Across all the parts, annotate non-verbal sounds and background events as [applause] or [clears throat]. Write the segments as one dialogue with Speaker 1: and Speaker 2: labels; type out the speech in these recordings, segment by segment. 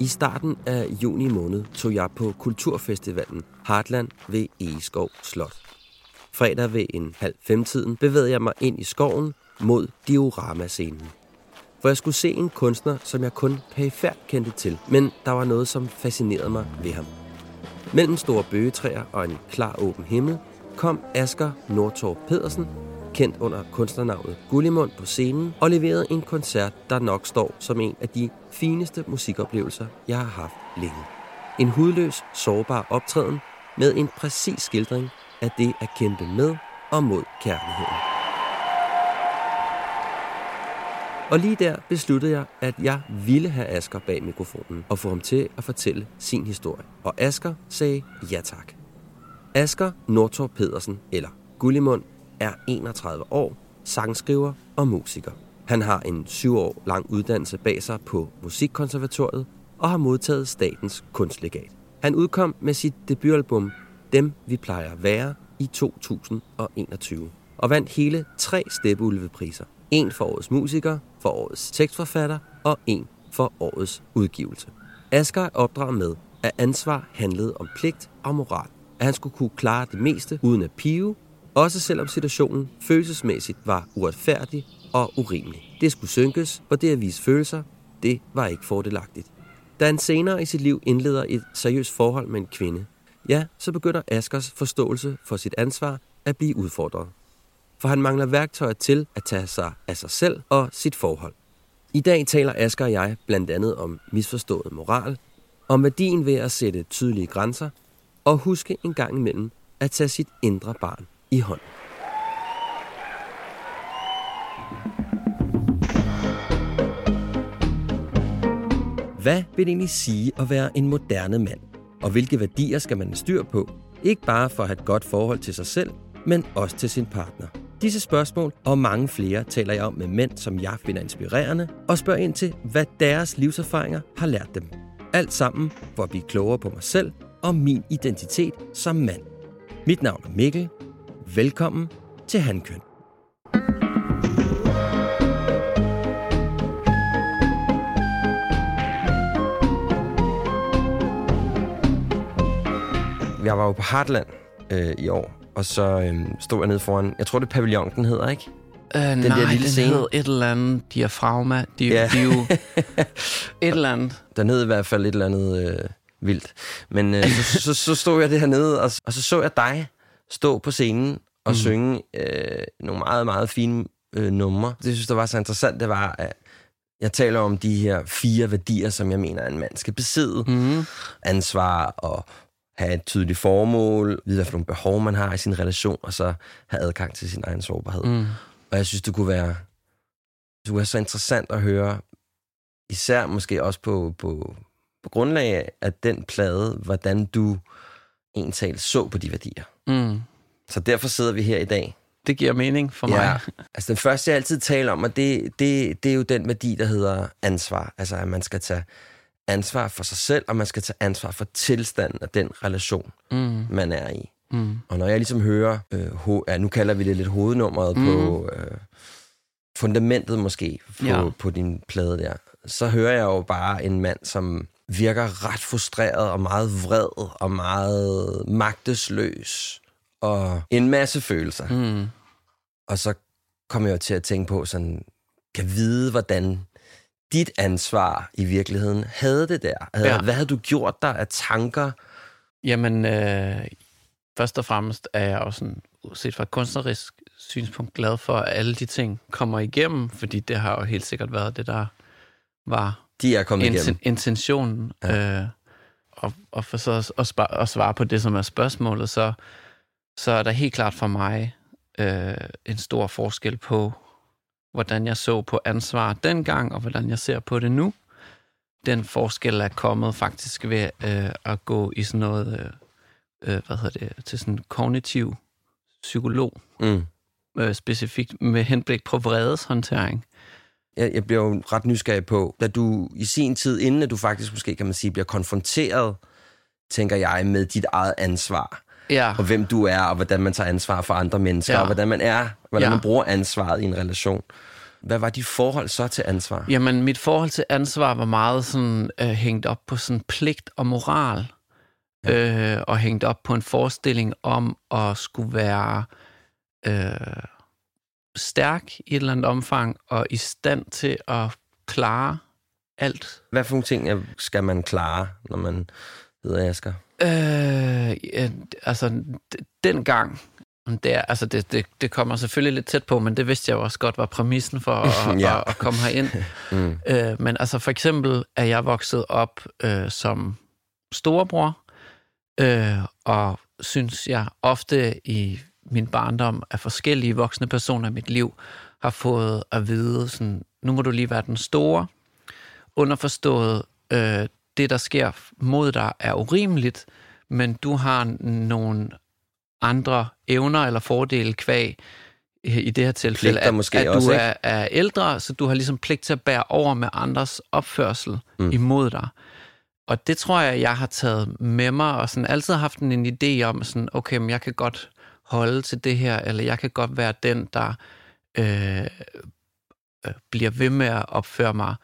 Speaker 1: I starten af juni måned tog jeg på kulturfestivalen Heartland ved Egeskov Slot. Fredag ved en halv femtiden bevægede jeg mig ind i skoven mod dioramascenen. For jeg skulle se en kunstner, som jeg kun perifært kendte til, men der var noget, som fascinerede mig ved ham. Mellem store bøgetræer og en klar åben himmel kom Asger Nordtorp Pedersen, kendt under kunstnernavnet Gullimund på scenen, og leverede en koncert, der nok står som en af de fineste musikoplevelser, jeg har haft længe. En hudløs, sårbar optræden med en præcis skildring af det at kæmpe med og mod kærligheden. Og lige der besluttede jeg, at jeg ville have Asker bag mikrofonen og få ham til at fortælle sin historie. Og Asker sagde ja tak. Asker Nordtor Pedersen, eller Gullimund, er 31 år, sangskriver og musiker. Han har en syv år lang uddannelse bag sig på Musikkonservatoriet og har modtaget statens kunstlegat. Han udkom med sit debutalbum Dem vi plejer at være i 2021 og vandt hele tre steppeulvepriser. En for årets musiker, for årets tekstforfatter og en for årets udgivelse. Asger er opdraget med, at ansvar handlede om pligt og moral. At han skulle kunne klare det meste uden at pive, også selvom situationen følelsesmæssigt var uretfærdig og urimelig. Det skulle synkes, og det at vise følelser, det var ikke fordelagtigt. Da han senere i sit liv indleder et seriøst forhold med en kvinde, ja, så begynder Askers forståelse for sit ansvar at blive udfordret. For han mangler værktøjer til at tage sig af sig selv og sit forhold. I dag taler Asker og jeg blandt andet om misforstået moral, om værdien ved at sætte tydelige grænser, og huske en gang imellem at tage sit indre barn i hånd. Hvad vil det egentlig sige at være en moderne mand? Og hvilke værdier skal man styr på? Ikke bare for at have et godt forhold til sig selv, men også til sin partner. Disse spørgsmål og mange flere taler jeg om med mænd, som jeg finder inspirerende, og spørger ind til, hvad deres livserfaringer har lært dem. Alt sammen for at blive klogere på mig selv og min identitet som mand. Mit navn er Mikkel. Velkommen til Handkøn. Jeg var jo på Heartland øh, i år, og så øh, stod jeg nede foran, jeg tror det er pavillon, den hedder, ikke?
Speaker 2: Øh, den nej, der lille den scene. hed et eller andet diafragma. De, ja. jo [laughs] et eller andet.
Speaker 1: Den hed i hvert fald et eller andet øh, vildt. Men øh, så, så, så stod jeg det hernede, og, og så så jeg dig stå på scenen og mm. synge øh, nogle meget, meget fine øh, numre. Det synes, der var så interessant, det var, at jeg taler om de her fire værdier, som jeg mener, en mand skal besidde. Mm. Ansvar og have et tydeligt formål, vide, hvad nogle behov man har i sin relation, og så have adgang til sin egen sårbarhed. Mm. Og jeg synes, det kunne være, det kunne være så interessant at høre, især måske også på, på, på grundlag af den plade, hvordan du egentlig så på de værdier. Mm. Så derfor sidder vi her i dag.
Speaker 2: Det giver mening for mig. Ja. [laughs]
Speaker 1: Altså den første, jeg altid taler om, og det, det, det er jo den værdi, der hedder ansvar. Altså at man skal tage ansvar for sig selv, og man skal tage ansvar for tilstanden af den relation, mm. man er i. Mm. Og når jeg ligesom hører, øh, ho- ja, nu kalder vi det lidt hovednummeret mm. på øh, fundamentet måske på, ja. på din plade der, så hører jeg jo bare en mand, som virker ret frustreret og meget vred og meget magtesløs og en masse følelser. Mm. Og så kommer jeg jo til at tænke på sådan, kan vide, hvordan dit ansvar i virkeligheden havde det der? Havde, ja. Hvad havde du gjort der af tanker?
Speaker 2: Jamen, øh, først og fremmest er jeg også sådan, set fra et kunstnerisk synspunkt glad for, at alle de ting kommer igennem, fordi det har jo helt sikkert været det, der var
Speaker 1: de er kommet igennem.
Speaker 2: intentionen. Ja. Øh, og, og for så at, at, at svare på det, som er spørgsmålet, så, så er der helt klart for mig øh, en stor forskel på, hvordan jeg så på ansvar dengang, og hvordan jeg ser på det nu. Den forskel er kommet faktisk ved øh, at gå i sådan noget, øh, øh hvad hedder det, til sådan kognitiv psykolog,
Speaker 1: Mm.
Speaker 2: øh, specifikt med henblik på vredeshåndtering.
Speaker 1: Jeg, jeg bliver jo ret nysgerrig på, da du i sin tid, inden at du faktisk måske, kan man sige, bliver konfronteret, tænker jeg, med dit eget ansvar,
Speaker 2: Ja,
Speaker 1: og hvem du er, og hvordan man tager ansvar for andre mennesker,
Speaker 2: Ja.
Speaker 1: og hvordan man er, hvordan
Speaker 2: Ja.
Speaker 1: man bruger ansvaret i en relation. Hvad var dit forhold så til ansvar?
Speaker 2: Jamen, mit forhold til ansvar var meget sådan øh, hængt op på sådan pligt og moral. Ja. Øh, og hængt op på en forestilling om at skulle være øh, stærk i et eller andet omfang og i stand til at klare alt.
Speaker 1: Hvad for nogle ting skal man klare, når man hedder Asger?
Speaker 2: Øh, ja, altså, dengang, det, er, altså det, det, det kommer selvfølgelig lidt tæt på, men det vidste jeg jo også godt var præmissen for at, [laughs]
Speaker 1: ja.
Speaker 2: at, at komme herind. [laughs]
Speaker 1: Mm.
Speaker 2: Øh, men altså for eksempel er jeg vokset op øh, som storebror, øh, og synes jeg ofte i min barndom af forskellige voksne personer i mit liv har fået at vide, sådan, nu må du lige være den store. Underforstået, øh, det der sker mod dig er urimeligt, men du har nogle andre evner eller fordele kvæg i det her tilfælde,
Speaker 1: Pligter
Speaker 2: at,
Speaker 1: måske
Speaker 2: at
Speaker 1: også,
Speaker 2: du er, er ældre, så du har ligesom pligt til at bære over med andres opførsel
Speaker 1: Mm.
Speaker 2: imod dig. Og det tror jeg, jeg har taget med mig, og sådan altid haft en, en idé om, sådan, okay, men jeg kan godt holde til det her, eller jeg kan godt være den, der øh, øh, bliver ved med at opføre mig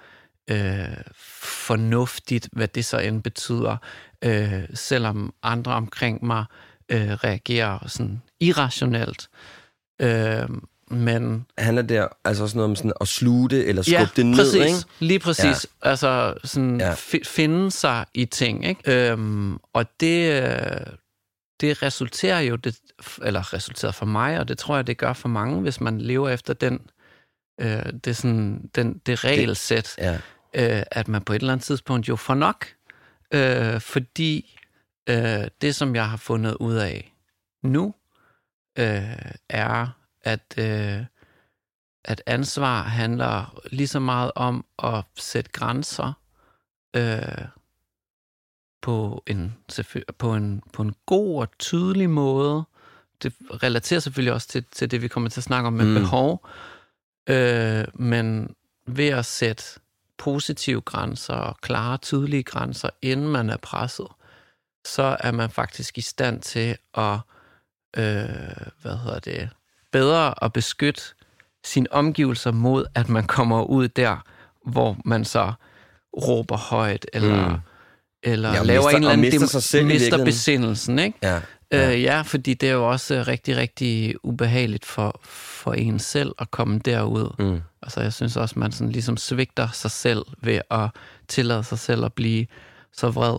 Speaker 2: øh, fornuftigt, hvad det så end betyder, øh, selvom andre omkring mig øh, reagerer sådan irrationelt. Øh, men
Speaker 1: Handler det altså også noget om sådan at sluge det, eller skubbe
Speaker 2: ja,
Speaker 1: det ned,
Speaker 2: præcis.
Speaker 1: ikke?
Speaker 2: Lige præcis. Ja. Altså sådan
Speaker 1: Ja.
Speaker 2: ja. finde sig i ting. Ikke? Øhm, og det, øh, det resulterer jo, det, eller resulterer for mig, og det tror jeg, det gør for mange, hvis man lever efter den, øh, det, sådan, den, det regelsæt,
Speaker 1: Ja.
Speaker 2: øh, at man på et eller andet tidspunkt jo får nok. Øh, fordi øh, det, som jeg har fundet ud af nu, øh, er, at, øh, at ansvar handler lige så meget om at sætte grænser øh, på, en, på, en, på en god og tydelig måde. Det relaterer selvfølgelig også til, til det, vi kommer til at snakke om med
Speaker 1: mm.
Speaker 2: behov. Øh, men ved at sætte positive grænser og klare, tydelige grænser, inden man er presset, så er man faktisk i stand til at, øh, hvad hedder det, bedre at beskytte sine omgivelser mod, at man kommer ud der, hvor man så råber højt, eller,
Speaker 1: Mm.
Speaker 2: Eller
Speaker 1: Ja,
Speaker 2: laver
Speaker 1: mister-
Speaker 2: en eller anden...
Speaker 1: mister sig selv i
Speaker 2: mister
Speaker 1: virkeligheden.
Speaker 2: besindelsen, ikke?
Speaker 1: Ja.
Speaker 2: Ja. Øh, ja, fordi det er jo også øh, rigtig, rigtig ubehageligt for, for en selv at komme derud.
Speaker 1: Mm.
Speaker 2: Altså, jeg synes også, man sådan ligesom svigter sig selv ved at tillade sig selv at blive så vred.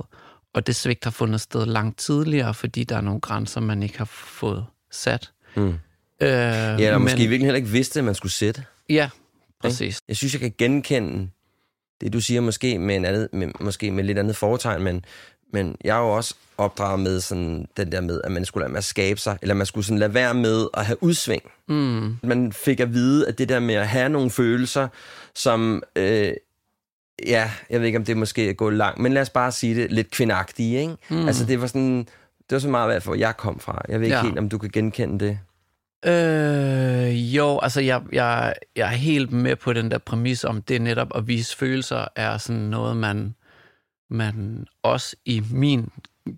Speaker 2: Og det svigt har fundet sted langt tidligere, fordi der er nogle grænser, man ikke har fået sat.
Speaker 1: Mm.
Speaker 2: Øh,
Speaker 1: Ja, eller
Speaker 2: men,
Speaker 1: måske virkelig heller ikke vidste, at man skulle sætte.
Speaker 2: Ja, præcis.
Speaker 1: Jeg synes, jeg kan genkende det, du siger, måske med, en andet, med, måske med lidt andet foretegn, men, men jeg er jo også opdraget med sådan, den der med, at man skulle lade med at skabe sig, eller man skulle sådan lade være med at have udsving.
Speaker 2: Mm,
Speaker 1: Man fik at vide, at det der med at have nogle følelser, som, øh, ja, jeg ved ikke, om det måske er gået langt, men lad os bare sige det, lidt kvindagtige, ikke? Mm. Altså, det var sådan, det var så meget, hvad hvor jeg kom fra. Jeg ved ikke
Speaker 2: Ja.
Speaker 1: helt, om du kan genkende det.
Speaker 2: Øh, jo, altså jeg, jeg, jeg er helt med på den der præmis om det netop at vise følelser er sådan noget, man, man også i min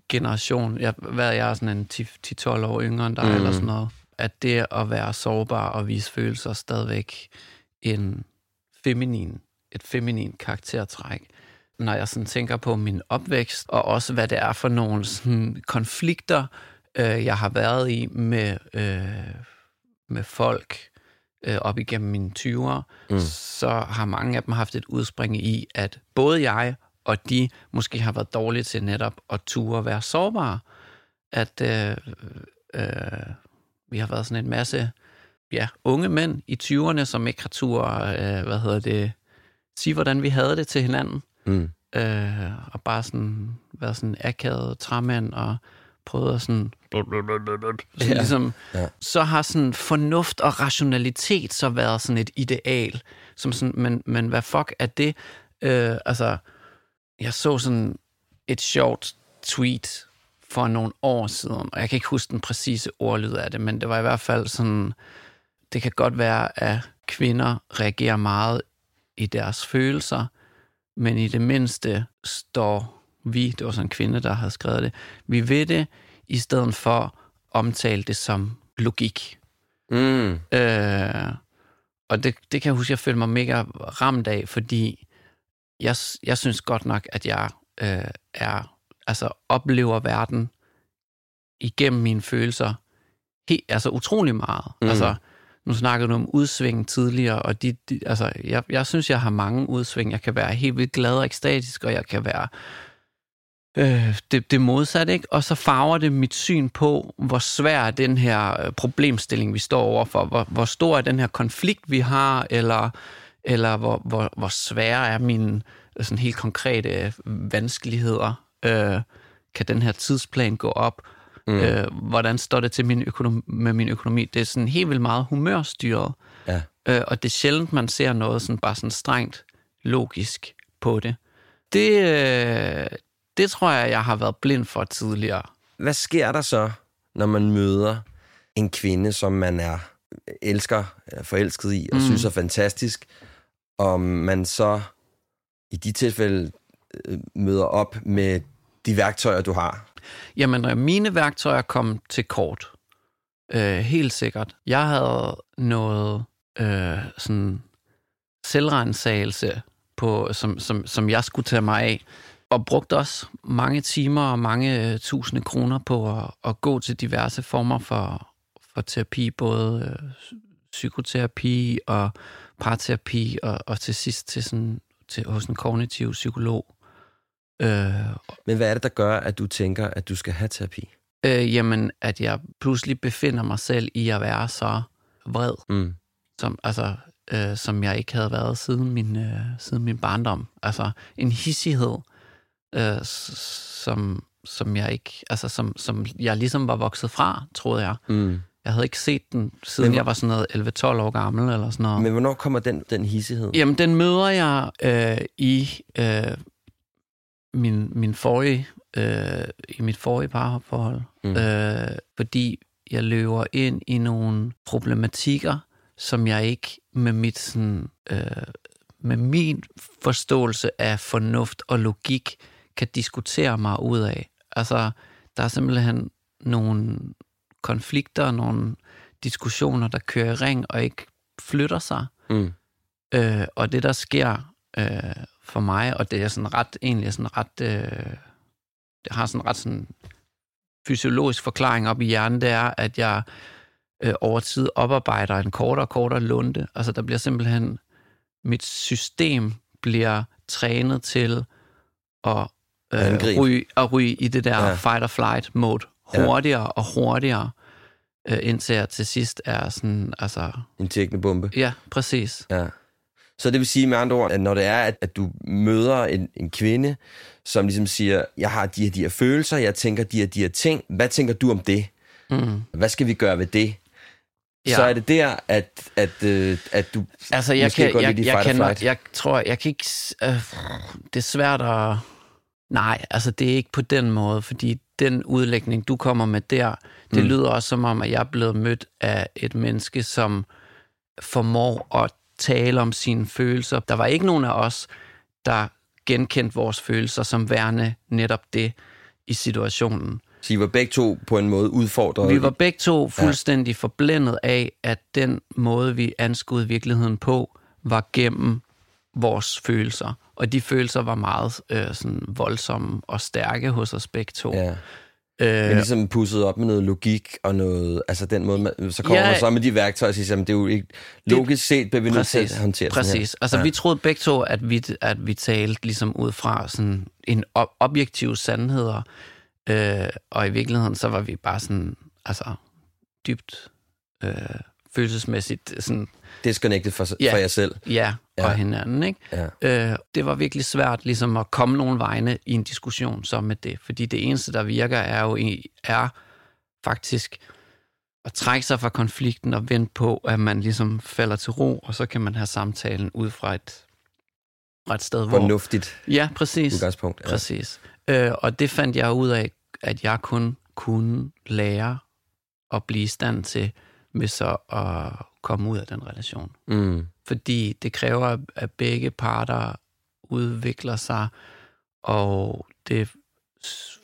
Speaker 2: generation, jeg, hvad jeg er sådan en 10-12 år yngre end dig,
Speaker 1: Mhm.
Speaker 2: mm. eller sådan noget, at det at være sårbar og vise følelser er stadigvæk en feminin, et feminin karaktertræk. Når jeg sådan tænker på min opvækst, og også hvad det er for nogle sådan, konflikter, øh, jeg har været i med, øh, med folk øh, op igennem mine 20'ere,
Speaker 1: Mm.
Speaker 2: så har mange af dem haft et udspring i, at både jeg og de måske har været dårlige til netop at ture at være sårbare. At øh, øh, vi har været sådan en masse ja, unge mænd i 20'erne, som ikke har tur, øh, hvad hedder det, sige, hvordan vi havde det til hinanden
Speaker 1: Mm.
Speaker 2: øh, og bare sådan været sådan akavet træmand og prøvet at sådan... Så,
Speaker 1: Ja.
Speaker 2: ligesom,
Speaker 1: Ja.
Speaker 2: så har sådan fornuft og rationalitet så været sådan et ideal. Som sådan, men, men hvad fuck er det? Øh, altså, jeg så sådan et sjovt tweet for nogle år siden, og jeg kan ikke huske den præcise ordlyd af det, men det var i hvert fald sådan, det kan godt være, at kvinder reagerer meget i deres følelser, men i det mindste står vi, det var sådan en kvinde, der havde skrevet det, vi ved det, i stedet for omtale det som logik.
Speaker 1: Mm.
Speaker 2: Øh, og det, det kan jeg huske, jeg følte mig mega ramt af, fordi jeg, jeg synes godt nok, at jeg øh, er, altså oplever verden igennem mine følelser helt, altså utrolig meget.
Speaker 1: Mm.
Speaker 2: Altså, nu snakkede du om udsving tidligere, og de, de, altså, jeg, jeg synes, jeg har mange udsving. Jeg kan være helt vildt glad og ekstatisk, og jeg kan være øh, det, det modsatte, ikke? Og så farver det mit syn på, hvor svær er den her øh, problemstilling, vi står overfor. Hvor, hvor stor er den her konflikt, vi har, eller, eller hvor, hvor, hvor svære er mine øh, sådan helt konkrete øh, vanskeligheder. Øh, kan den her tidsplan gå op? Mm. Øh, hvordan står det til min økonomi, med min økonomi? Det er sådan helt vildt meget humørstyret.
Speaker 1: Ja.
Speaker 2: Øh, og det er sjældent, man ser noget sådan bare sådan strengt logisk på det. Det, øh, det tror jeg, jeg har været blind for tidligere.
Speaker 1: Hvad sker der så, når man møder en kvinde, som man er elsker, er forelsket i, og mm. synes er fantastisk, og man så i de tilfælde øh, møder op med de værktøjer, du har?
Speaker 2: Jamen, øh, mine værktøjer kom til kort. Øh, helt sikkert. Jeg havde noget øh, sådan selvrensagelse, på, som, som, som jeg skulle tage mig af, og brugte også mange timer og mange øh, tusinde kroner på at, at gå til diverse former for, for terapi, både øh, psykoterapi og parterapi, og, og til sidst til sådan, til, hos en kognitiv psykolog. Øh,
Speaker 1: Men hvad er det, der gør, at du tænker, at du skal have terapi?
Speaker 2: øh, jamen, at jeg pludselig befinder mig selv i at være så vred,
Speaker 1: Mm.
Speaker 2: som, altså, øh, som jeg ikke havde været siden min, øh, siden min barndom. Altså en hissighed, øh, som, som jeg ikke, altså som, som jeg ligesom var vokset fra, troede jeg.
Speaker 1: Mm.
Speaker 2: Jeg havde ikke set den, siden
Speaker 1: Men-
Speaker 2: jeg var sådan noget 11-12 år gammel, eller sådan noget.
Speaker 1: Men hvornår kommer den, den hissighed?
Speaker 2: Jamen, den møder jeg øh, i øh, min, min forrige, øh, i mit forrige parforhold,
Speaker 1: mm.
Speaker 2: øh, fordi jeg løber ind i nogle problematikker, som jeg ikke med mit sådan, øh, med min forståelse af fornuft og logik kan diskutere mig ud af. Altså, der er simpelthen nogle konflikter, nogle diskussioner, der kører i ring og ikke flytter sig.
Speaker 1: Mm.
Speaker 2: Øh, og det, der sker øh, for mig, og det er sådan ret, egentlig sådan ret, øh, det har sådan ret sådan fysiologisk forklaring op i hjernen, det er, at jeg øh, over tid oparbejder en kortere og kortere lunde. Altså, der bliver simpelthen, mit system bliver trænet til at, øh, ryge, at ryge i det der
Speaker 1: Ja.
Speaker 2: ja. fight-or-flight mode
Speaker 1: Ja.
Speaker 2: hurtigere og hurtigere, øh, indtil jeg til sidst er sådan, altså,
Speaker 1: En tjekkende bombe.
Speaker 2: ja, præcis.
Speaker 1: Ja. Så det vil sige med andre ord, at når det er, at, at du møder en, en kvinde, som ligesom siger, jeg har de her, de her følelser, jeg tænker de her, de her ting, hvad tænker du om det?
Speaker 2: Mm.
Speaker 1: Hvad skal vi gøre ved det?
Speaker 2: Ja.
Speaker 1: Så er det der, at, at, øh, at du
Speaker 2: Altså, jeg
Speaker 1: måske
Speaker 2: kan,
Speaker 1: går
Speaker 2: jeg,
Speaker 1: lidt i
Speaker 2: jeg, kan, jeg tror, jeg kan ikke... Øh, det er svært at... Nej, altså det er ikke på den måde, fordi den udlægning, du kommer med der, det
Speaker 1: Mm.
Speaker 2: lyder også som om, at jeg er blevet mødt af et menneske, som formår at tale om sine følelser. Der var ikke nogen af os, der genkendte vores følelser som værende netop det i situationen.
Speaker 1: Så I var begge to på en måde udfordret?
Speaker 2: Vi var begge to fuldstændig ja. forblændet af, at den måde, vi anskuede virkeligheden på, var gennem vores følelser. Og de følelser var meget øh, sådan voldsomme og stærke hos os begge to.
Speaker 1: Ja.
Speaker 2: Øh,
Speaker 1: Men ligesom pusset op med noget logik og noget, altså den måde, man, så kommer
Speaker 2: Ja.
Speaker 1: man så med de værktøjer og siger, jamen det er jo ikke, logisk set bliver vi nødt til at håndtere
Speaker 2: præcis. Altså,
Speaker 1: Ja.
Speaker 2: ja. vi troede begge to, at vi, at vi talte ligesom ud fra sådan en ob- objektiv sandheder, øh, og i virkeligheden så var vi bare sådan, altså, dybt øh, følelsesmæssigt sådan,
Speaker 1: Disconnected for,
Speaker 2: Ja.
Speaker 1: for jer selv.
Speaker 2: ja,
Speaker 1: Ja.
Speaker 2: og hinanden. Ikke?
Speaker 1: Ja.
Speaker 2: Øh, det var virkelig svært ligesom at komme nogen vegne i en diskussion så med det, fordi det eneste, der virker, er jo er faktisk at trække sig fra konflikten og vente på, at man ligesom falder til ro, og så kan man have samtalen ud fra et, fra et sted, hvor...
Speaker 1: Fornuftigt
Speaker 2: Ja, præcis.
Speaker 1: udgangspunkt. Ja.
Speaker 2: Præcis. Øh, og det fandt jeg ud af, at jeg kun kunne lære at blive i stand til, ved så at komme ud af den relation.
Speaker 1: Mm.
Speaker 2: Fordi det kræver, at begge parter udvikler sig, og det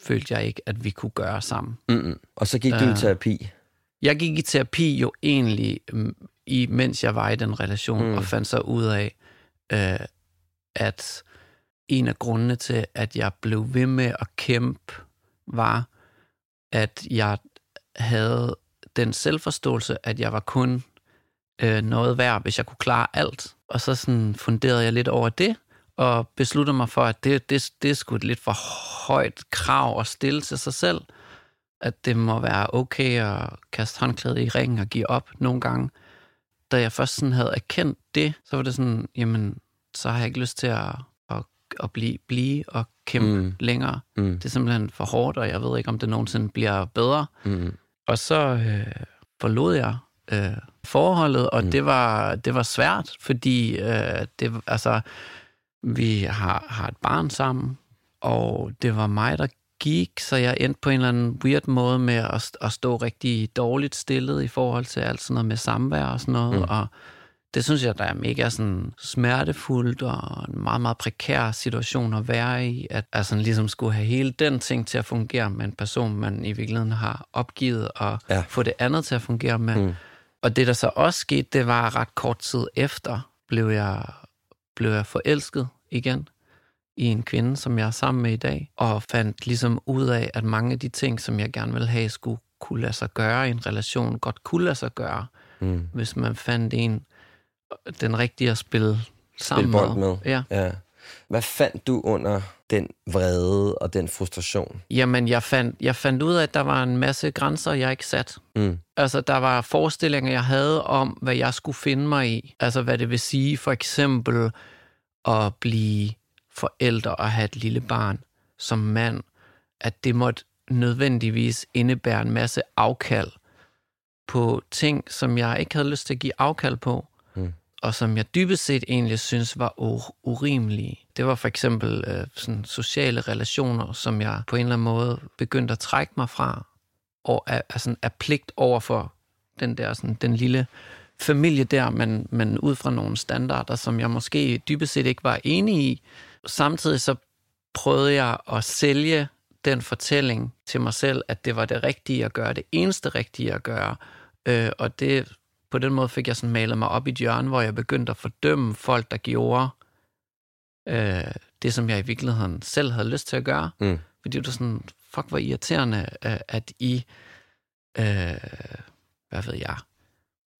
Speaker 2: følte jeg ikke, at vi kunne gøre sammen.
Speaker 1: Mm-mm. Og så gik du i
Speaker 2: Øh.
Speaker 1: terapi.
Speaker 2: Jeg gik i terapi jo egentlig, mm, i, mens jeg var i den relation,
Speaker 1: mm.
Speaker 2: og fandt så ud af, øh, at en af grundene til, at jeg blev ved med at kæmpe, var, at jeg havde den selvforståelse, at jeg var kun øh, noget værd, hvis jeg kunne klare alt. Og så sådan funderede jeg lidt over det, og besluttede mig for, at det, det, det er sgu et lidt for højt krav at stille til sig selv at det må være okay at kaste håndklædet i ringen og give op nogle gange. Da jeg først sådan havde erkendt det, så var det sådan, jamen, så har jeg ikke lyst til at, at, at blive, blive og kæmpe
Speaker 1: Mm.
Speaker 2: længere.
Speaker 1: Mm.
Speaker 2: Det er simpelthen for hårdt, og jeg ved ikke, om det nogensinde bliver bedre.
Speaker 1: Mm.
Speaker 2: Og så øh, forlod jeg øh, forholdet, og
Speaker 1: Mm.
Speaker 2: det, var, det var svært, fordi øh, det, altså, vi har, har et barn sammen, og det var mig, der gik, så jeg endte på en eller anden weird måde med at, at stå rigtig dårligt stillet i forhold til alt sådan noget med samvær og sådan noget,
Speaker 1: mm.
Speaker 2: og det synes jeg, der er mega sådan smertefuldt og en meget, meget prekær situation at være i, at altså, ligesom skulle have hele den ting til at fungere med en person, man i virkeligheden har opgivet, og
Speaker 1: Ja.
Speaker 2: få det andet til at fungere med.
Speaker 1: Mm.
Speaker 2: Og det, der så også skete, det var ret kort tid efter, blev jeg, blev jeg forelsket igen i en kvinde, som jeg er sammen med i dag, og fandt ligesom ud af, at mange af de ting, som jeg gerne ville have, skulle kunne lade sig gøre i en relation, godt kunne lade sig gøre,
Speaker 1: Mm.
Speaker 2: hvis man fandt en, den rigtige at spille sammen
Speaker 1: bold med.
Speaker 2: Ja.
Speaker 1: Ja. Hvad fandt du under den vrede og den frustration?
Speaker 2: Jamen, jeg fandt, jeg fandt ud af, at der var en masse grænser, jeg ikke sat.
Speaker 1: Mm.
Speaker 2: Altså, der var forestillinger, jeg havde om, hvad jeg skulle finde mig i. Altså, hvad det vil sige, for eksempel at blive forældre og have et lille barn som mand. At det måtte nødvendigvis indebære en masse afkald på ting, som jeg ikke havde lyst til at give afkald på og som jeg dybest set egentlig synes var urimelige. Det var for eksempel øh, sådan sociale relationer, som jeg på en eller anden måde begyndte at trække mig fra, og er, er, sådan, er pligt over for den der sådan, den lille familie der, men, men ud fra nogle standarder, som jeg måske dybest set ikke var enig i. Samtidig så prøvede jeg at sælge den fortælling til mig selv, at det var det rigtige at gøre, det eneste rigtige at gøre. Øh, og det, på den måde fik jeg sådan malet mig op i et hjørne, hvor jeg begyndte at fordømme folk, der gjorde øh, det, som jeg i virkeligheden selv havde lyst til at gøre.
Speaker 1: Mm.
Speaker 2: Fordi det var sådan, fuck, hvor irriterende, øh, at I, øh, hvad ved jeg,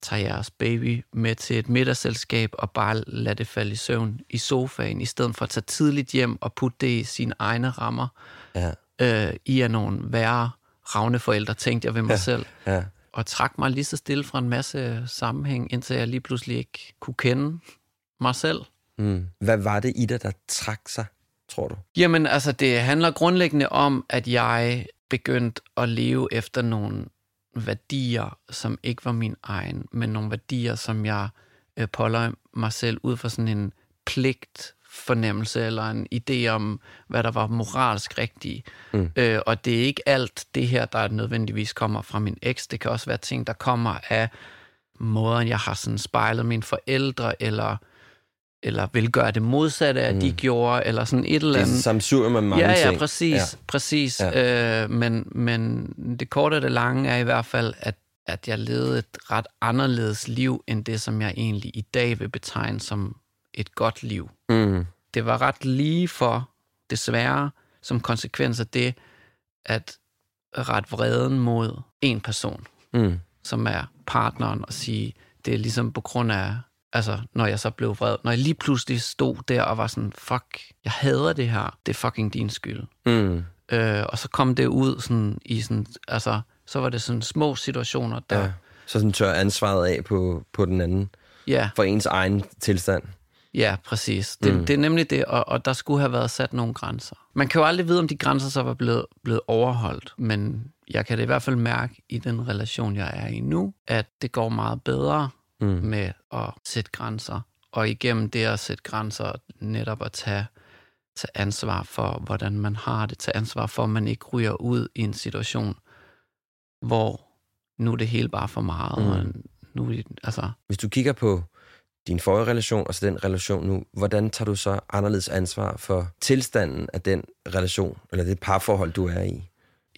Speaker 2: tager jeres baby med til et middagsselskab og bare lader det falde i søvn i sofaen, i stedet for at tage tidligt hjem og putte det i sine egne rammer.
Speaker 1: Ja.
Speaker 2: Øh, I er nogle værre ravne forældre, tænkte jeg ved mig
Speaker 1: Ja.
Speaker 2: selv.
Speaker 1: Ja.
Speaker 2: Og trak mig lige så stille fra en masse sammenhæng, indtil jeg lige pludselig ikke kunne kende mig selv.
Speaker 1: Mm. Hvad var det i dig, der trak sig, tror du?
Speaker 2: Jamen, altså, det handler grundlæggende om, at jeg begyndte at leve efter nogle værdier, som ikke var min egen, men nogle værdier, som jeg øh, pålagde mig selv ud fra sådan en pligt fornemmelse eller en idé om, hvad der var moralsk rigtigt.
Speaker 1: Mm.
Speaker 2: Øh, og det er ikke alt det her, der nødvendigvis kommer fra min eks. Det kan også være ting, der kommer af måden, jeg har sådan spejlet mine forældre, eller, eller vil gøre det modsatte af, mm. de gjorde, eller sådan et eller
Speaker 1: Det er
Speaker 2: andet.
Speaker 1: samsur med mange
Speaker 2: Ja,
Speaker 1: ting.
Speaker 2: ja, præcis. Ja. præcis. Ja. Øh, men, men det korte og det lange er i hvert fald, at, at jeg levede et ret anderledes liv, end det, som jeg egentlig i dag vil betegne som et godt liv.
Speaker 1: Mm.
Speaker 2: Det var ret lige for, desværre, som konsekvens af det, at ret vreden mod en person,
Speaker 1: Mm.
Speaker 2: som er partneren, og sige, det er ligesom på grund af, altså når jeg så blev vred, når jeg lige pludselig stod der og var sådan, fuck, jeg hader det her, det er fucking din skyld.
Speaker 1: Mm.
Speaker 2: Øh, og så kom det ud sådan i sådan, altså, så var det sådan små situationer, der,
Speaker 1: Ja. Så sådan tør ansvaret af på, på den anden
Speaker 2: Ja,
Speaker 1: for ens egen tilstand.
Speaker 2: Ja præcis. Det, mm. det er nemlig det, og, og der skulle have været sat nogle grænser. Man kan jo aldrig vide, om de grænser så var blevet, blevet overholdt, men jeg kan det i hvert fald mærke i den relation, jeg er i nu, at det går meget bedre mm. med at sætte grænser. Og igennem det at sætte grænser, netop at tage, tage ansvar for, hvordan man har det, tage ansvar for, at man ikke ryger ud i en situation, hvor nu er det hele bare for meget. Mm. Og nu, altså,
Speaker 1: Hvis du kigger på din forrige relation og så den relation nu, hvordan tager du så anderledes ansvar for tilstanden af den relation, eller det parforhold, du er i?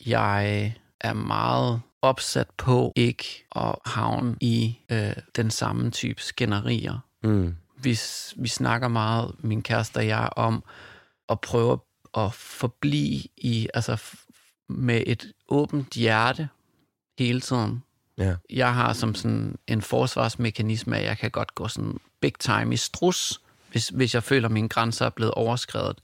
Speaker 2: jeg er meget opsat på ikke at havne i øh, den samme type skænderier.
Speaker 1: Mm.
Speaker 2: Vi, vi snakker meget, min kæreste og jeg, om at prøve at forblive i, altså med et åbent hjerte hele tiden.
Speaker 1: Ja.
Speaker 2: Jeg har som sådan en forsvarsmekanisme, at jeg kan godt gå sådan big time i strus, hvis, hvis jeg føler, at mine grænser er blevet overskrevet.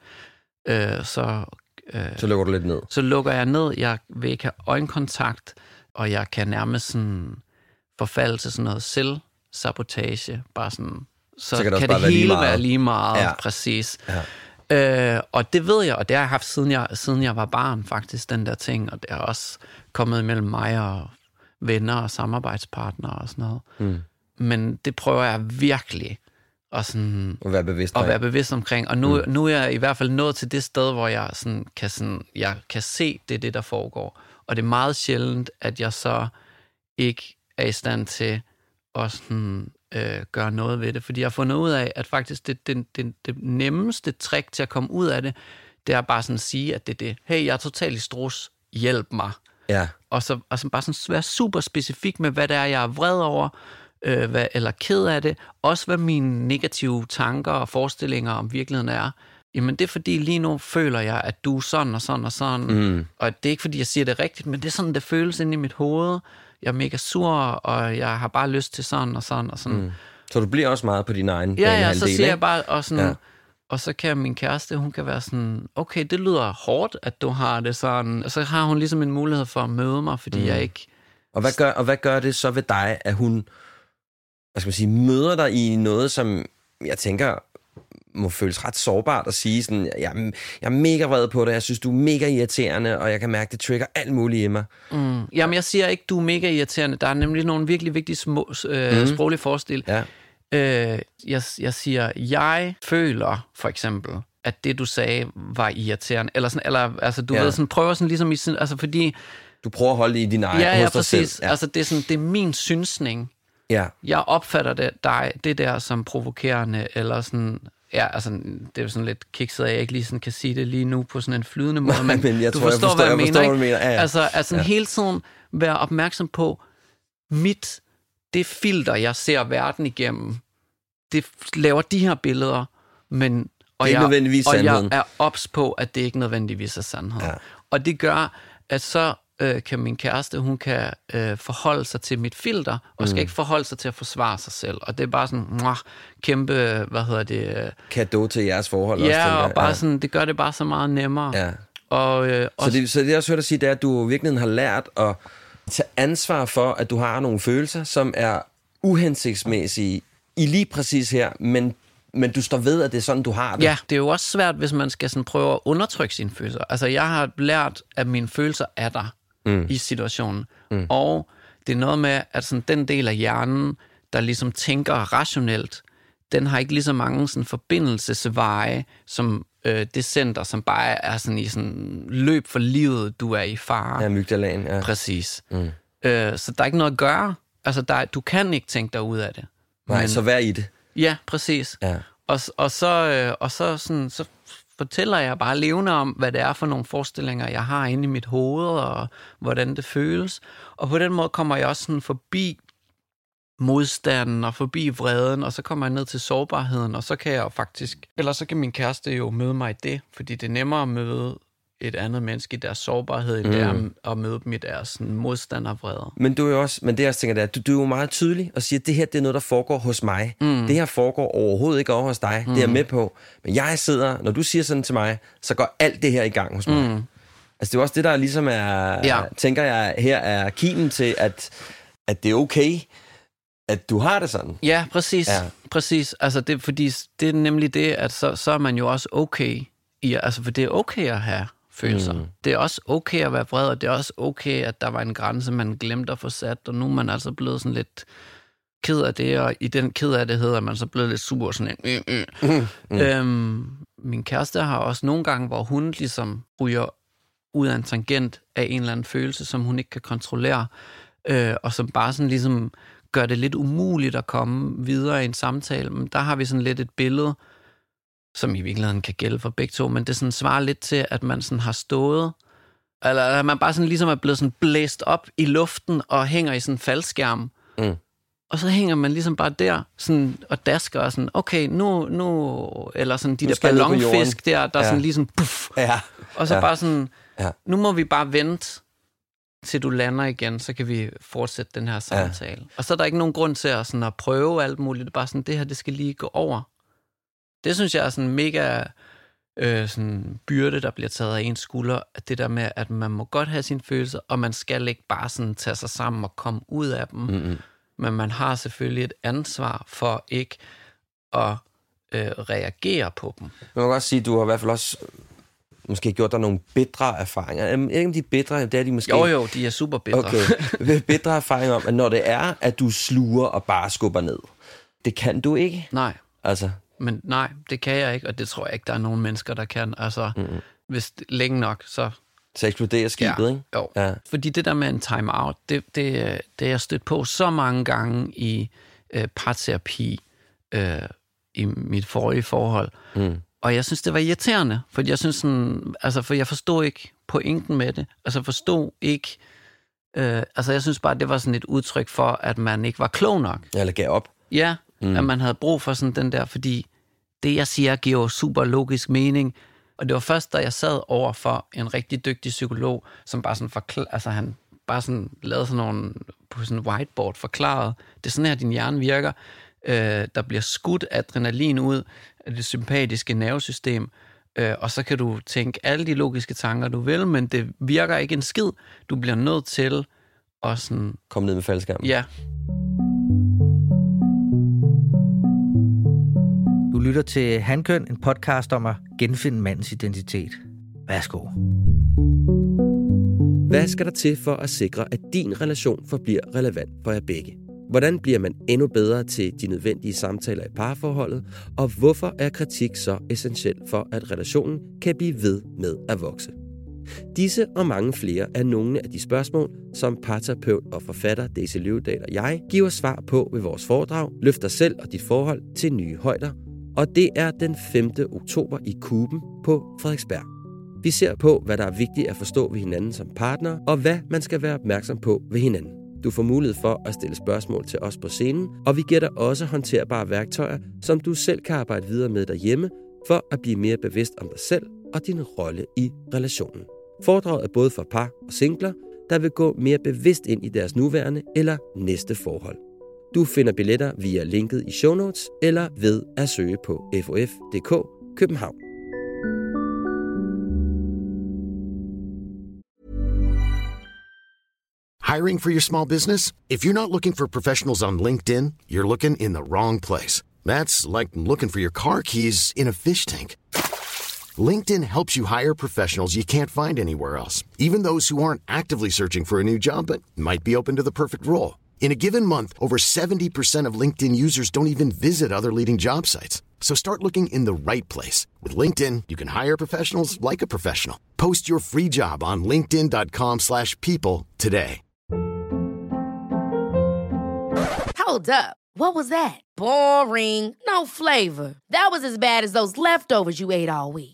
Speaker 2: Øh, så øh,
Speaker 1: Så lukker du lidt ned.
Speaker 2: så lukker jeg ned, jeg vil ikke have øjenkontakt, og jeg kan nærmest sådan forfalde til sådan noget selvsabotage, bare sådan, så,
Speaker 1: Så kan det
Speaker 2: kan, det
Speaker 1: være lige
Speaker 2: hele
Speaker 1: meget.
Speaker 2: være lige meget,
Speaker 1: ja.
Speaker 2: præcis.
Speaker 1: Ja.
Speaker 2: Øh, og det ved jeg, og det har jeg haft siden jeg, siden jeg var barn faktisk, den der ting, og det er også kommet mellem mig og venner og samarbejdspartnere og sådan noget.
Speaker 1: Mm.
Speaker 2: Men det prøver jeg virkelig at sådan
Speaker 1: At være bevidst.
Speaker 2: at være bevidst omkring. Og nu, mm. nu er jeg i hvert fald nået til det sted, hvor jeg, sådan kan, sådan, jeg kan se, det er det, der foregår. Og det er meget sjældent, at jeg så ikke er i stand til at sådan, øh, gøre noget ved det. Fordi jeg har fundet ud af, at faktisk det, det, det, det nemmeste trick til at komme ud af det, det er bare sådan at sige, at det er det. Hey, jeg er totalt i strus. Hjælp mig
Speaker 1: Ja.
Speaker 2: og så, og så bare sådan være super specifik med, hvad det er, jeg er vred over, øh, hvad, eller ked af det. Også hvad mine negative tanker og forestillinger om virkeligheden er. Jamen det er fordi, lige nu føler jeg, at du er sådan og sådan og sådan.
Speaker 1: Mm.
Speaker 2: Og det er ikke fordi, jeg siger det rigtigt, men det er sådan, det føles inde i mit hoved. Jeg er mega sur, og jeg har bare lyst til sådan og sådan og sådan. Mm.
Speaker 1: Så du bliver også meget på din egen
Speaker 2: Ja, ja, så siger jeg bare, og sådan,
Speaker 1: Ja.
Speaker 2: Og så kan min kæreste, hun kan være sådan, okay, det lyder hårdt, at du har det sådan. Og så har hun ligesom en mulighed for at møde mig, fordi mm. jeg ikke
Speaker 1: Og hvad, gør, og hvad gør det så ved dig, at hun hvad skal man sige, møder dig i noget, som jeg tænker må føles ret sårbart at sige sådan, jeg, jeg er mega vred på dig, jeg synes, du er mega irriterende, og jeg kan mærke, det trigger alt muligt i mig.
Speaker 2: Mm. Jamen, jeg siger ikke, du er mega irriterende. Der er nemlig nogle virkelig vigtige små, øh, mm. sproglige forestil.
Speaker 1: Ja.
Speaker 2: Øh, jeg, jeg siger, jeg føler for eksempel, at det, du sagde, var irriterende. Eller, sådan, eller altså, du
Speaker 1: Ja.
Speaker 2: ved, sådan, prøver sådan ligesom i sådan, altså fordi,
Speaker 1: Du prøver at holde i din egen,
Speaker 2: ja, ja, præcis.
Speaker 1: selv.
Speaker 2: Ja. Altså, det er, sådan, det er min synsning.
Speaker 1: ja.
Speaker 2: Jeg opfatter det, dig, det der som provokerende, eller sådan, ja, altså, det er jo sådan lidt kikset, at jeg ikke lige sådan kan sige det lige nu på sådan en flydende måde, [laughs] men,
Speaker 1: men jeg
Speaker 2: du
Speaker 1: tror, jeg
Speaker 2: forstår,
Speaker 1: forstår-
Speaker 2: hvad jeg,
Speaker 1: jeg forstår,
Speaker 2: mener, ikke?
Speaker 1: mener. Ja, ja.
Speaker 2: Altså, altså
Speaker 1: ja.
Speaker 2: hele tiden være opmærksom på, mit, det filter, jeg ser verden igennem, det laver de her billeder, men og
Speaker 1: Det er
Speaker 2: jeg, og jeg
Speaker 1: sandheden.
Speaker 2: er ops på, at det ikke nødvendigvis er sandhed.
Speaker 1: Ja.
Speaker 2: Og det gør, at så øh, kan min kæreste, hun kan øh, forholde sig til mit filter, og skal
Speaker 1: Mm.
Speaker 2: ikke forholde sig til at forsvare sig selv. Og det er bare sådan, mwah, kæmpe, hvad hedder det? Øh,
Speaker 1: Kado til jeres forhold også,
Speaker 2: ja,
Speaker 1: tænker
Speaker 2: og
Speaker 1: jeg.
Speaker 2: bare
Speaker 1: ja.
Speaker 2: sådan, det gør det bare så meget nemmere.
Speaker 1: Ja.
Speaker 2: Og, øh, og
Speaker 1: Så det, så det jeg også hørt dig sige, det er, at du i virkeligheden har lært at tage ansvar for, at du har nogle følelser, som er uhensigtsmæssige i lige præcis her, men, men du står ved, at det er sådan, du har det.
Speaker 2: Ja, det er jo også svært, hvis man skal sådan prøve at undertrykke sine følelser. Altså, jeg har lært, at mine følelser er der mm. i situationen. Mm. Og det er noget med, at sådan den del af hjernen, der ligesom tænker rationelt, den har ikke lige så mange sådan forbindelsesveje, som øh, det center, som bare er sådan i sådan løb for livet, du er i fare.
Speaker 1: Ja, mygdalagen, ja.
Speaker 2: Præcis. Mm. Øh, så der er ikke noget at gøre. Altså, der, du kan ikke tænke dig ud af det.
Speaker 1: Nej, men... så vær i det.
Speaker 2: Ja, præcis.
Speaker 1: Ja.
Speaker 2: Og, og, så, øh, og så, sådan, så fortæller jeg bare levende om, hvad det er for nogle forestillinger, jeg har inde i mit hoved, og hvordan det føles. Og på den måde kommer jeg også sådan forbi modstanden og forbi vreden, og så kommer jeg ned til sårbarheden, og så kan jeg jo faktisk, eller så kan min kæreste jo møde mig i det, fordi det er nemmere at møde et andet menneske i deres sårbarhed, end mm. det er at møde dem i deres sådan, modstand og vrede.
Speaker 1: Men du er jo også, men det jeg også tænker, det er, du, du er jo meget tydelig og siger, at det her det er noget, der foregår hos mig. Mm. Det her foregår overhovedet ikke over hos dig. Mm. Det er jeg med på. Men jeg sidder, når du siger sådan til mig, så går alt det her i gang hos mig. Mm. Altså det er jo også det, der ligesom er,
Speaker 2: Ja.
Speaker 1: tænker jeg, her er kimen til, at at det er okay, at du har det sådan.
Speaker 2: Ja, præcis.
Speaker 1: Ja.
Speaker 2: præcis. Altså det, fordi det er nemlig det, at så, så er man jo også okay. I, altså, for det er okay at have følelser.
Speaker 1: Mm.
Speaker 2: Det er også okay at være vred, og det er også okay, at der var en grænse, man glemte at få sat, og nu er man altså blevet sådan lidt ked af det, og i den ked af det hedder man så blevet lidt sur, sådan en, øh, øh.
Speaker 1: Mm.
Speaker 2: Mm. Øhm, min kæreste har også nogle gange, hvor hun ligesom ryger ud af en tangent af en eller anden følelse, som hun ikke kan kontrollere, øh, og som bare sådan ligesom gør det lidt umuligt at komme videre i en samtale. Men der har vi sådan lidt et billede, som i virkeligheden kan gælde for begge to, men det sådan svarer lidt til, at man sådan har stået, eller at man bare sådan ligesom er blevet sådan blæst op i luften og hænger i sådan en faldskærm.
Speaker 1: Mm.
Speaker 2: Og så hænger man ligesom bare der sådan, og dasker og sådan, okay, nu, nu, eller sådan de
Speaker 1: Nu
Speaker 2: der ballonfisk der, der
Speaker 1: Ja.
Speaker 2: sådan ligesom, puff,
Speaker 1: Ja.
Speaker 2: og så
Speaker 1: Ja.
Speaker 2: bare sådan,
Speaker 1: ja.
Speaker 2: nu må vi bare vente, til du lander igen, så kan vi fortsætte den her samtale. Ja. Og så er der ikke nogen grund til at, sådan, at prøve alt muligt. Det er bare sådan, det her, det skal lige gå over. Det synes jeg er sådan mega øh, sådan byrde, der bliver taget af ens skulder. At det der med, at man må godt have sine følelser, og man skal ikke bare sådan tage sig sammen og komme ud af dem.
Speaker 1: Mm-hmm.
Speaker 2: Men man har selvfølgelig et ansvar for ikke at øh, reagere på dem.
Speaker 1: Man kan godt sige, at du har i hvert fald også øh, måske gjort dig nogle bedre erfaringer. Jeg ikke, om de er bedre, det er de måske.
Speaker 2: Jo, jo, de er super bedre.
Speaker 1: Okay. [laughs] Bedre erfaringer om, at når det er, at du sluger og bare skubber ned, det kan du ikke.
Speaker 2: Nej,
Speaker 1: Altså,
Speaker 2: Men nej, det kan jeg ikke, og det tror jeg ikke, der er nogen mennesker, der kan. Altså, mm-hmm. hvis længe nok, så...
Speaker 1: så eksploderer skibet,
Speaker 2: Ja,
Speaker 1: ikke?
Speaker 2: jo.
Speaker 1: Ja.
Speaker 2: Fordi det der med en time-out, det, det, det er jeg stødt på så mange gange i øh, parterapi øh, i mit forrige forhold.
Speaker 1: Mm.
Speaker 2: Og jeg synes, det var irriterende, for jeg synes sådan, altså, for jeg forstod ikke pointen med det. Altså, forstod ikke... Øh, altså, jeg synes bare, det var sådan et udtryk for, at man ikke var klog nok.
Speaker 1: Eller gav op.
Speaker 2: Ja, mm. at man havde brug for sådan den der, fordi det, jeg siger, giver super logisk mening. Og det var først, da jeg sad over for en rigtig dygtig psykolog, som bare sådan forklar, altså han bare sådan lavede sådan nogle, på sådan en whiteboard forklaret, det er sådan her, din hjerne virker. Øh, der bliver skudt adrenalin ud af det sympatiske nervesystem, øh, og så kan du tænke alle de logiske tanker, du vil, men det virker ikke en skid. Du bliver nødt til at sådan,
Speaker 1: Kom ned med faldskærmen.
Speaker 2: ja,
Speaker 3: Du lytter til Handkøn, en podcast om at genfinde mandens identitet. Værsgo.
Speaker 1: Hvad skal der til for at sikre, at din relation forbliver relevant for jer begge? Hvordan bliver man endnu bedre til de nødvendige samtaler i parforholdet? Og hvorfor er kritik så essentiel for, at relationen kan blive ved med at vokse? Disse og mange flere er nogle af de spørgsmål, som parterapeut og forfatter Daisy Løvedal og jeg giver svar på ved vores foredrag Løft dig selv og dit forhold til nye højder. Og det er den 5. oktober i Kuben på Frederiksberg. Vi ser på, hvad der er vigtigt at forstå ved hinanden som partner, og hvad man skal være opmærksom på ved hinanden. Du får mulighed for at stille spørgsmål til os på scenen, og vi giver dig også håndterbare værktøjer, som du selv kan arbejde videre med derhjemme, for at blive mere bevidst om dig selv og din rolle i relationen. Foredraget er både for par og singler, der vil gå mere bevidst ind i deres nuværende eller næste forhold. Du finder billetter via linket i show notes eller ved at søge på fof.dk København.
Speaker 4: Hiring for your small business? If you're not looking for professionals on LinkedIn, you're looking in the wrong place. That's like looking for your car keys in a fish tank. LinkedIn helps you hire professionals you can't find anywhere else, even those who aren't actively searching for a new job but might be open to the perfect role. In a given month, over 70% of LinkedIn users don't even visit other leading job sites. So start looking in the right place. With LinkedIn, you can hire professionals like a professional. Post your free job on linkedin.com slash people today.
Speaker 5: Hold up. What was that? Boring. No flavor. That was as bad as those leftovers you ate all week.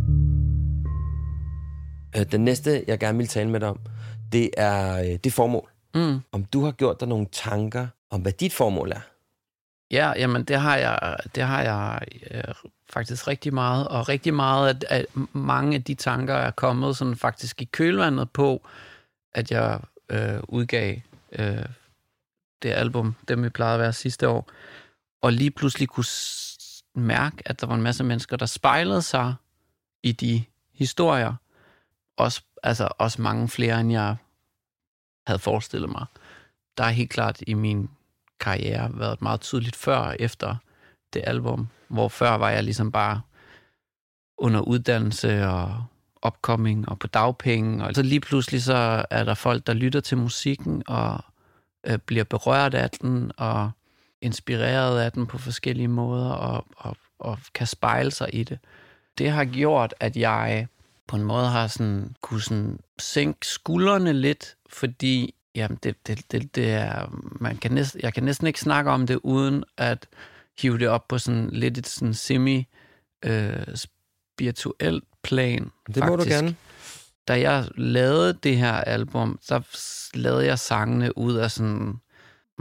Speaker 1: Øh, Den næste, jeg gerne vil tale med dig om, det er øh, det formål.
Speaker 2: Mm.
Speaker 1: Om du har gjort dig nogle tanker om, hvad dit formål er.
Speaker 2: Ja, jamen det har jeg, det har jeg øh, faktisk rigtig meget, og rigtig meget at, at mange af de tanker er kommet sådan faktisk i kølvandet på, at jeg øh, udgav øh, det album, dem vi plejede at være sidste år, og lige pludselig kunne mærke, at der var en masse mennesker, der spejlede sig i de historier. Også, altså også mange flere, end jeg havde forestillet mig. Der er helt klart i min karriere været meget tydeligt før og efter det album, hvor før var jeg ligesom bare under uddannelse og opkoming og på dagpenge. Og så lige pludselig så er der folk, der lytter til musikken og øh, bliver berørt af den og inspireret af den på forskellige måder og, og, og kan spejle sig i det. Det har gjort, at jeg på en måde har sådan, kunne sådan sænke skuldrene lidt, fordi jamen det, det, det, det er, man kan næsten, jeg kan næsten ikke snakke om det, uden at hive det op på sådan lidt et sådan semi øh, spirituelt plan.
Speaker 1: Det må faktisk. du gerne.
Speaker 2: Da jeg lavede det her album, så lavede jeg sangene ud af sådan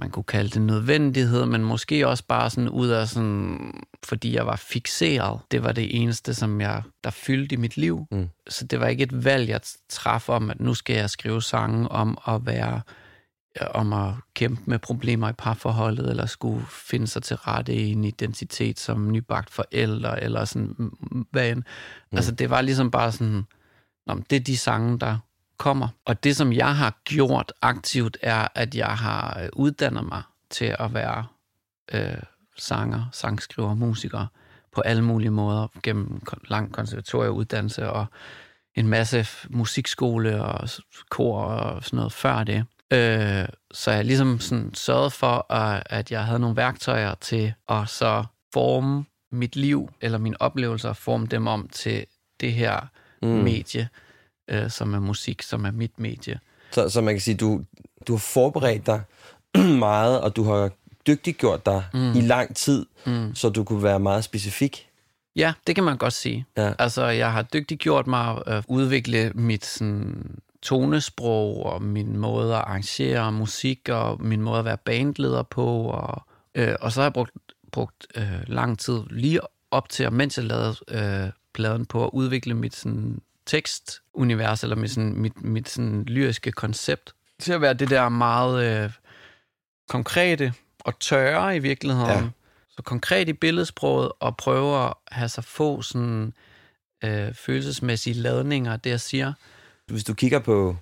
Speaker 2: man kunne kalde det nødvendighed, men måske også bare sådan ud af sådan, fordi jeg var fixeret. Det var det eneste, som jeg, der fyldte i mit liv. Mm. Så det var ikke et valg, jeg traf om, at nu skal jeg skrive sange om at være om at kæmpe med problemer i parforholdet, eller skulle finde sig til rette i en identitet som nybagt forældre, eller sådan, hvad end. Mm. Altså, det var ligesom bare sådan, det er de sange, der kommer. Og det, som jeg har gjort aktivt, er, at jeg har øh, uddannet mig til at være øh, sanger, sangskriver, musiker på alle mulige måder gennem lang konservatorieuddannelse og en masse musikskole og kor og sådan noget før det. Øh, så jeg ligesom sådan sørgede for, at jeg havde nogle værktøjer til at så forme mit liv eller mine oplevelser, forme dem om til det her mm. medie øh, som er musik, som er mit medie.
Speaker 1: Så, så man kan sige, du, du har forberedt dig [clears throat] meget, og du har dygtiggjort dig mm. i lang tid, mm. så du kunne være meget specifik.
Speaker 2: Ja, det kan man godt sige. Ja. Altså, jeg har dygtiggjort mig at udvikle mit sådan, tonesprog og min måde at arrangere musik og min måde at være bandleder på. Og, øh, og så har jeg brugt, brugt øh, lang tid lige op til, og mens jeg lavede øh, pladen på at udvikle mit sådan, tekstunivers, eller med sådan, mit, mit sådan lyriske koncept, til at være det der meget øh, konkrete og tørre i virkeligheden. Ja. Så konkret i billedsproget, og prøve at have sig få sådan øh, følelsesmæssige ladninger, det jeg siger.
Speaker 1: Hvis du kigger på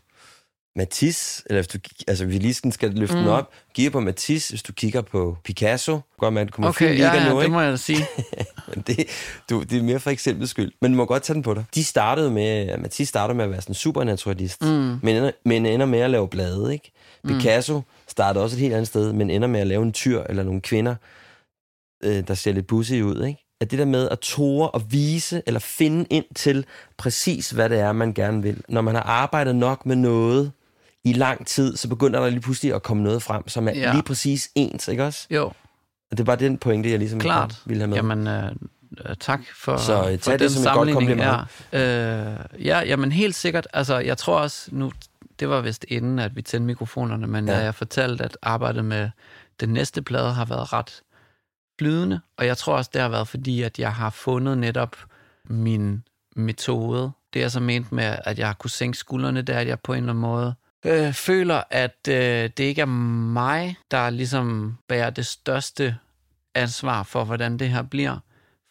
Speaker 1: Matisse, eller hvis du, altså vi lige skal løfte mm. den op, kigger på Matisse, hvis du kigger på Picasso, går man kunne
Speaker 2: okay, ja, ja, nu, det må jeg da sige. [laughs]
Speaker 1: det, du, det er mere for eksempel skyld, men du må godt tage den på dig. De startede med, Matisse startede med at være sådan en supernaturalist, mm. men, ender, men ender med at lave blade, ikke? Mm. Picasso startede også et helt andet sted, men ender med at lave en tyr eller nogle kvinder, øh, der ser lidt bussy ud, ikke? At det der med at tåre og vise eller finde ind til præcis, hvad det er, man gerne vil. Når man har arbejdet nok med noget, i lang tid, så begynder der lige pludselig at komme noget frem, som er ja. lige præcis ens, ikke også?
Speaker 2: Jo.
Speaker 1: Og det er bare den pointe, jeg ligesom
Speaker 2: Klart.
Speaker 1: ville have med.
Speaker 2: Jamen, øh, tak for, så, øh, for det den som sammenligning. Et godt ja. Øh, ja, jamen helt sikkert. Altså, jeg tror også, nu, det var vist inden, at vi tændte mikrofonerne, men ja. jeg fortalte, at arbejdet med den næste plade har været ret flydende, og jeg tror også, det har været fordi, at jeg har fundet netop min metode. Det er så ment med, at jeg har kunne sænke skuldrene, der at jeg på en eller anden måde øh, føler, at øh, det ikke er mig, der ligesom bærer det største ansvar for, hvordan det her bliver.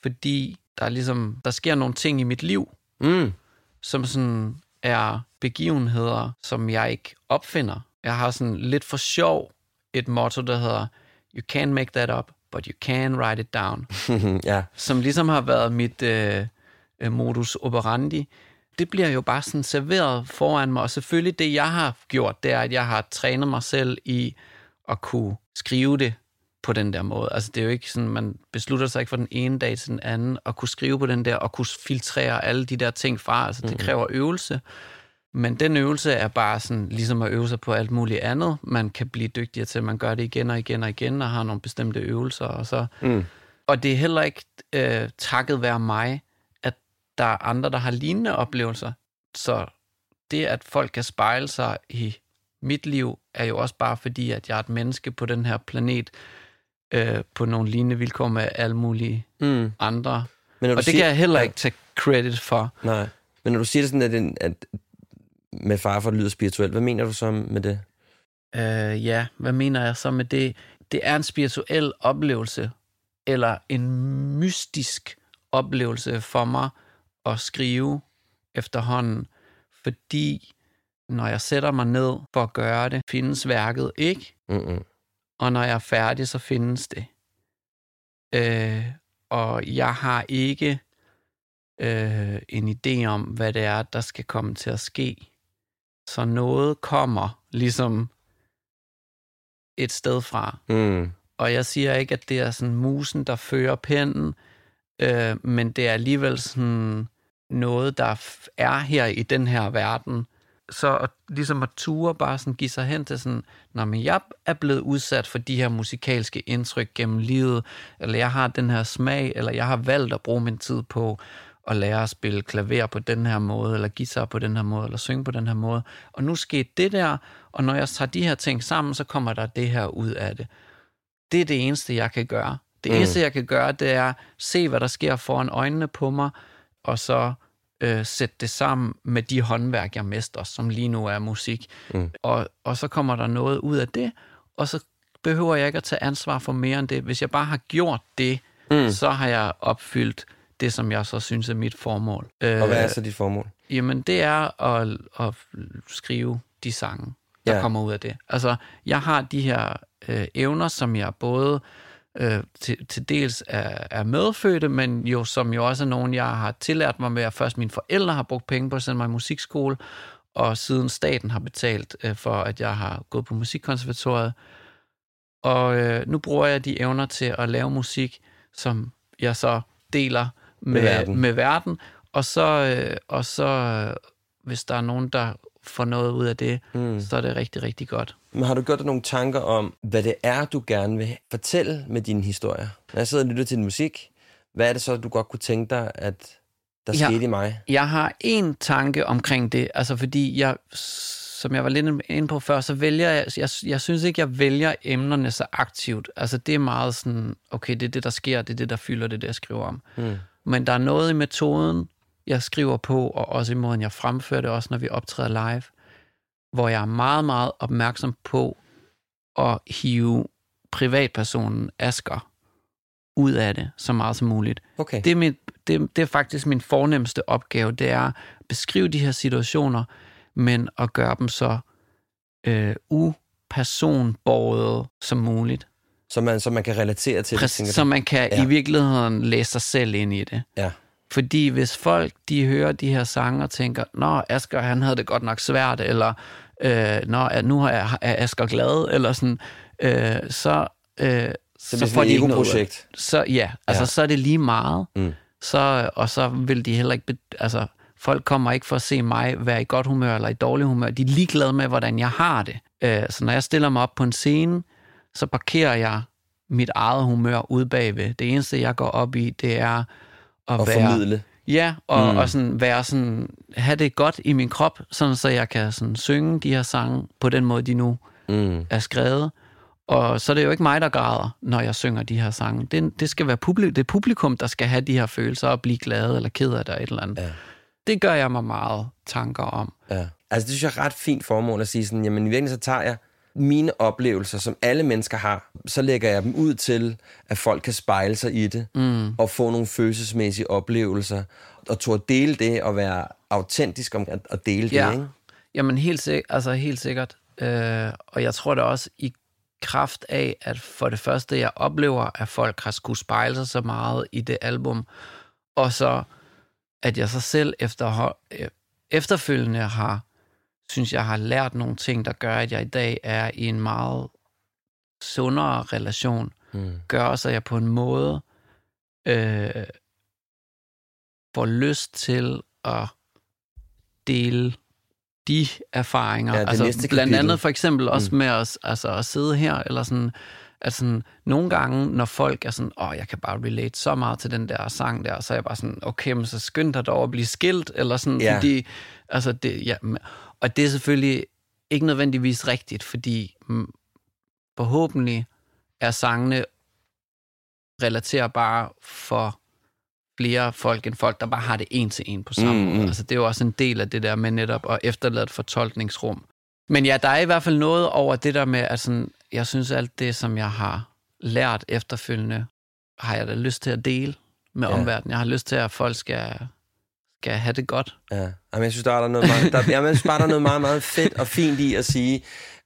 Speaker 2: Fordi der, ligesom, der sker nogle ting i mit liv, mm. som sådan er begivenheder, som jeg ikke opfinder. Jeg har sådan lidt for sjov et motto, der hedder, you can't make that up, but you can write it down. [laughs] ja. Som ligesom har været mit øh, øh modus operandi det bliver jo bare sådan serveret foran mig. Og selvfølgelig det, jeg har gjort, det er, at jeg har trænet mig selv i at kunne skrive det på den der måde. Altså det er jo ikke sådan, man beslutter sig ikke fra den ene dag til den anden at kunne skrive på den der, og kunne filtrere alle de der ting fra. Altså det kræver øvelse. Men den øvelse er bare sådan, ligesom at øve sig på alt muligt andet. Man kan blive dygtigere til, at man gør det igen og igen og igen, og har nogle bestemte øvelser. Og, så. Mm. og det er heller ikke øh, takket være mig, der er andre, der har lignende oplevelser. Så det, at folk kan spejle sig i mit liv, er jo også bare fordi, at jeg er et menneske på den her planet, øh, på nogle lignende vilkår med alle mulige
Speaker 1: Mm.
Speaker 2: andre.
Speaker 1: Men
Speaker 2: Og det
Speaker 1: siger,
Speaker 2: kan jeg heller ikke tage credit for.
Speaker 1: Nej. Men når du siger det sådan, at, det, at med far for, det lyder spirituelt, hvad mener du så med det?
Speaker 2: Øh, ja, hvad mener jeg så med det? Det er en spirituel oplevelse, eller en mystisk oplevelse for mig at skrive efterhånden, fordi når jeg sætter mig ned for at gøre det, findes værket ikke,
Speaker 1: Mm-mm.
Speaker 2: og når jeg er færdig, så findes det. Øh, og jeg har ikke øh, en idé om, hvad det er, der skal komme til at ske. Så noget kommer ligesom et sted fra.
Speaker 1: Mm.
Speaker 2: Og jeg siger ikke, at det er sådan musen, der fører pinden, øh, men det er alligevel sådan noget, der er her i den her verden. Så at, ligesom at ture bare sådan give sig hen til sådan, når men jeg er blevet udsat for de her musikalske indtryk gennem livet, eller jeg har den her smag, eller jeg har valgt at bruge min tid på at lære at spille klaver på den her måde, eller guitar på den her måde, eller synge på den her måde. Og nu skete det der, og når jeg tager de her ting sammen, så kommer der det her ud af det. Det er det eneste, jeg kan gøre. Det
Speaker 1: Mm.
Speaker 2: eneste, jeg kan gøre, det er se, hvad der sker foran øjnene på mig, og så øh, sætte det sammen med de håndværk, jeg mester, som lige nu er musik.
Speaker 1: Mm.
Speaker 2: Og, og så kommer der noget ud af det, og så behøver jeg ikke at tage ansvar for mere end det. Hvis jeg bare har gjort det,
Speaker 1: Mm.
Speaker 2: så har jeg opfyldt det, som jeg så synes er mit formål.
Speaker 1: Og hvad er
Speaker 2: Øh,
Speaker 1: så dit formål?
Speaker 2: Jamen, det er at, at skrive de sange, der
Speaker 1: Ja.
Speaker 2: ja. kommer ud af det. Altså, jeg har de her øh, evner, som jeg både øh, til, til dels er, er medfødte, men jo som jo også er nogen, jeg har tillært mig med, at først mine forældre har brugt penge på at sende mig i musikskole, og siden staten har betalt øh, for, at jeg har gået på musikkonservatoriet. Og øh, nu bruger jeg de evner til at lave musik, som jeg så deler med,
Speaker 1: Med verden.
Speaker 2: med verden. Og så, øh, og så øh, hvis der er nogen, der får noget ud af det,
Speaker 1: Mm.
Speaker 2: så er det rigtig, rigtig godt.
Speaker 1: Men har du gjort dig nogle tanker om, hvad det er, du gerne vil fortælle med dine historier? Når jeg sidder og lytter til din musik, hvad er det så, du godt kunne tænke dig, at der
Speaker 2: Ja.
Speaker 1: skete i mig?
Speaker 2: Jeg har en tanke omkring det, altså fordi jeg, som jeg var lidt inde på før, så vælger jeg, jeg, jeg synes ikke, jeg vælger emnerne så aktivt. Altså det er meget sådan, okay, det er det, der sker, det er det, der fylder det, er det jeg skriver om.
Speaker 1: Mm.
Speaker 2: Men der er noget i metoden, jeg skriver på, og også i måden, jeg fremfører det, også når vi optræder live, hvor jeg er meget, meget opmærksom på at hive privatpersonen Asker ud af det så meget som muligt.
Speaker 1: Okay.
Speaker 2: Det er, mit, det, det er faktisk min fornemmeste opgave, det er at beskrive de her situationer, men at gøre dem så øh, upersonborgede som muligt.
Speaker 1: Så man, så man kan relatere til det,
Speaker 2: Præcis,
Speaker 1: tænker
Speaker 2: så man kan
Speaker 1: ja.
Speaker 2: i virkeligheden læse sig selv ind i det.
Speaker 1: Ja.
Speaker 2: Fordi hvis folk, de hører de her sange og tænker, Nå, Asger, han havde det godt nok svært, eller øh, Nå, nu er, er Asger glad, eller sådan, øh, så, øh,
Speaker 1: Så, så
Speaker 2: får de ikke noget
Speaker 1: projekt.
Speaker 2: Så ja, altså
Speaker 1: Ja.
Speaker 2: så er det lige meget.
Speaker 1: Mm.
Speaker 2: Så, og så vil de heller ikke... Altså, folk kommer ikke for at se mig være i godt humør eller i dårlig humør. De er ligeglade med, hvordan jeg har det. Øh, så når jeg stiller mig op på en scene, så parkerer jeg mit eget humør ude bagved. Det eneste, jeg går op i, det er at
Speaker 1: Og
Speaker 2: være...
Speaker 1: formidle.
Speaker 2: Ja, og,
Speaker 1: Mm.
Speaker 2: og sådan være sådan, have det godt i min krop, sådan så jeg kan sådan synge de her sange på den måde, de nu
Speaker 1: Mm.
Speaker 2: er skrevet. Og så er det jo ikke mig, der græder, når jeg synger de her sange. Det, det skal være publikum, det publikum, der skal have de her følelser og blive glade eller ked af det eller et eller andet.
Speaker 1: Ja.
Speaker 2: Det gør jeg mig meget tanker om.
Speaker 1: Ja. Altså, det synes jeg er ret fint formål at sige sådan, jamen i virkeligheden så tager jeg mine oplevelser, som alle mennesker har, så lægger jeg dem ud til, at folk kan spejle sig i det,
Speaker 2: Mm.
Speaker 1: og få nogle følelsesmæssige oplevelser, og at dele det, og være autentisk om at, at dele
Speaker 2: Ja.
Speaker 1: det, ikke?
Speaker 2: Jamen helt, sik- altså, helt sikkert. Øh, og jeg tror da også i kraft af, at for det første, jeg oplever, at folk har skulle spejle sig så meget i det album, og så at jeg så selv efter, efterfølgende har, synes jeg har lært nogle ting, der gør, at jeg i dag er i en meget sundere relation,
Speaker 1: Mm.
Speaker 2: gør så jeg på en måde øh, får lyst til at dele de erfaringer.
Speaker 1: Ja,
Speaker 2: altså, blandt
Speaker 1: kapitel.
Speaker 2: andet for eksempel også
Speaker 1: Mm.
Speaker 2: med at, altså, at sidde her, eller sådan, at sådan, nogle gange, når folk er sådan, åh, jeg kan bare relate så meget til den der sang der, så er jeg bare sådan, okay, men så skynd dig dog at blive skilt, eller sådan,
Speaker 1: Ja.
Speaker 2: fordi, altså det, ja, og det er selvfølgelig ikke nødvendigvis rigtigt, fordi forhåbentlig er sangene relaterbare for flere folk end folk, der bare har det en til en på samme
Speaker 1: Mm,
Speaker 2: måde.
Speaker 1: mm.
Speaker 2: Altså, det er jo også en del af det der med netop at efterlade et fortolkningsrum. Men ja, der er i hvert fald noget over det der med, at sådan, jeg synes alt det, som jeg har lært efterfølgende, har jeg da lyst til at dele med
Speaker 1: ja.
Speaker 2: omverdenen. Jeg har lyst til, at folk skal, skal have det godt.
Speaker 1: Ja, Jamen, jeg synes, der er der noget meget, der, jamen, jeg synes bare, der er noget meget, meget fedt og fint i at sige,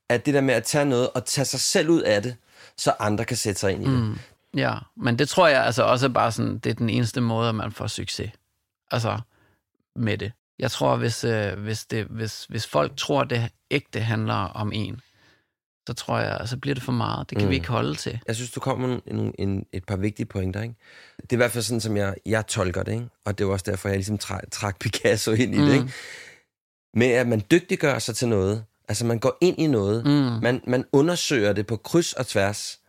Speaker 1: at det der med at tage noget og tage sig selv ud af det, så andre kan sætte sig ind i det.
Speaker 2: Mm. Ja, men det tror jeg altså også er bare sådan, det er den eneste måde, at man får succes. Altså, med det. Jeg tror, hvis, øh, hvis, det, hvis, hvis folk tror, det ægte handler om en, så tror jeg, så bliver det for meget. Det kan mm. vi
Speaker 1: Mm.
Speaker 2: ikke holde til.
Speaker 1: Jeg synes, du kommer med en, en, et par vigtige pointer. Ikke? Det er i hvert fald sådan, som jeg, jeg tolker det. Ikke? Og det er også derfor, jeg ligesom træk, trak Picasso ind i mm. det. Ikke? Med at man dygtiggør sig til noget. Altså, man går ind i noget.
Speaker 2: Mm.
Speaker 1: Man, man undersøger det på kryds og tværs,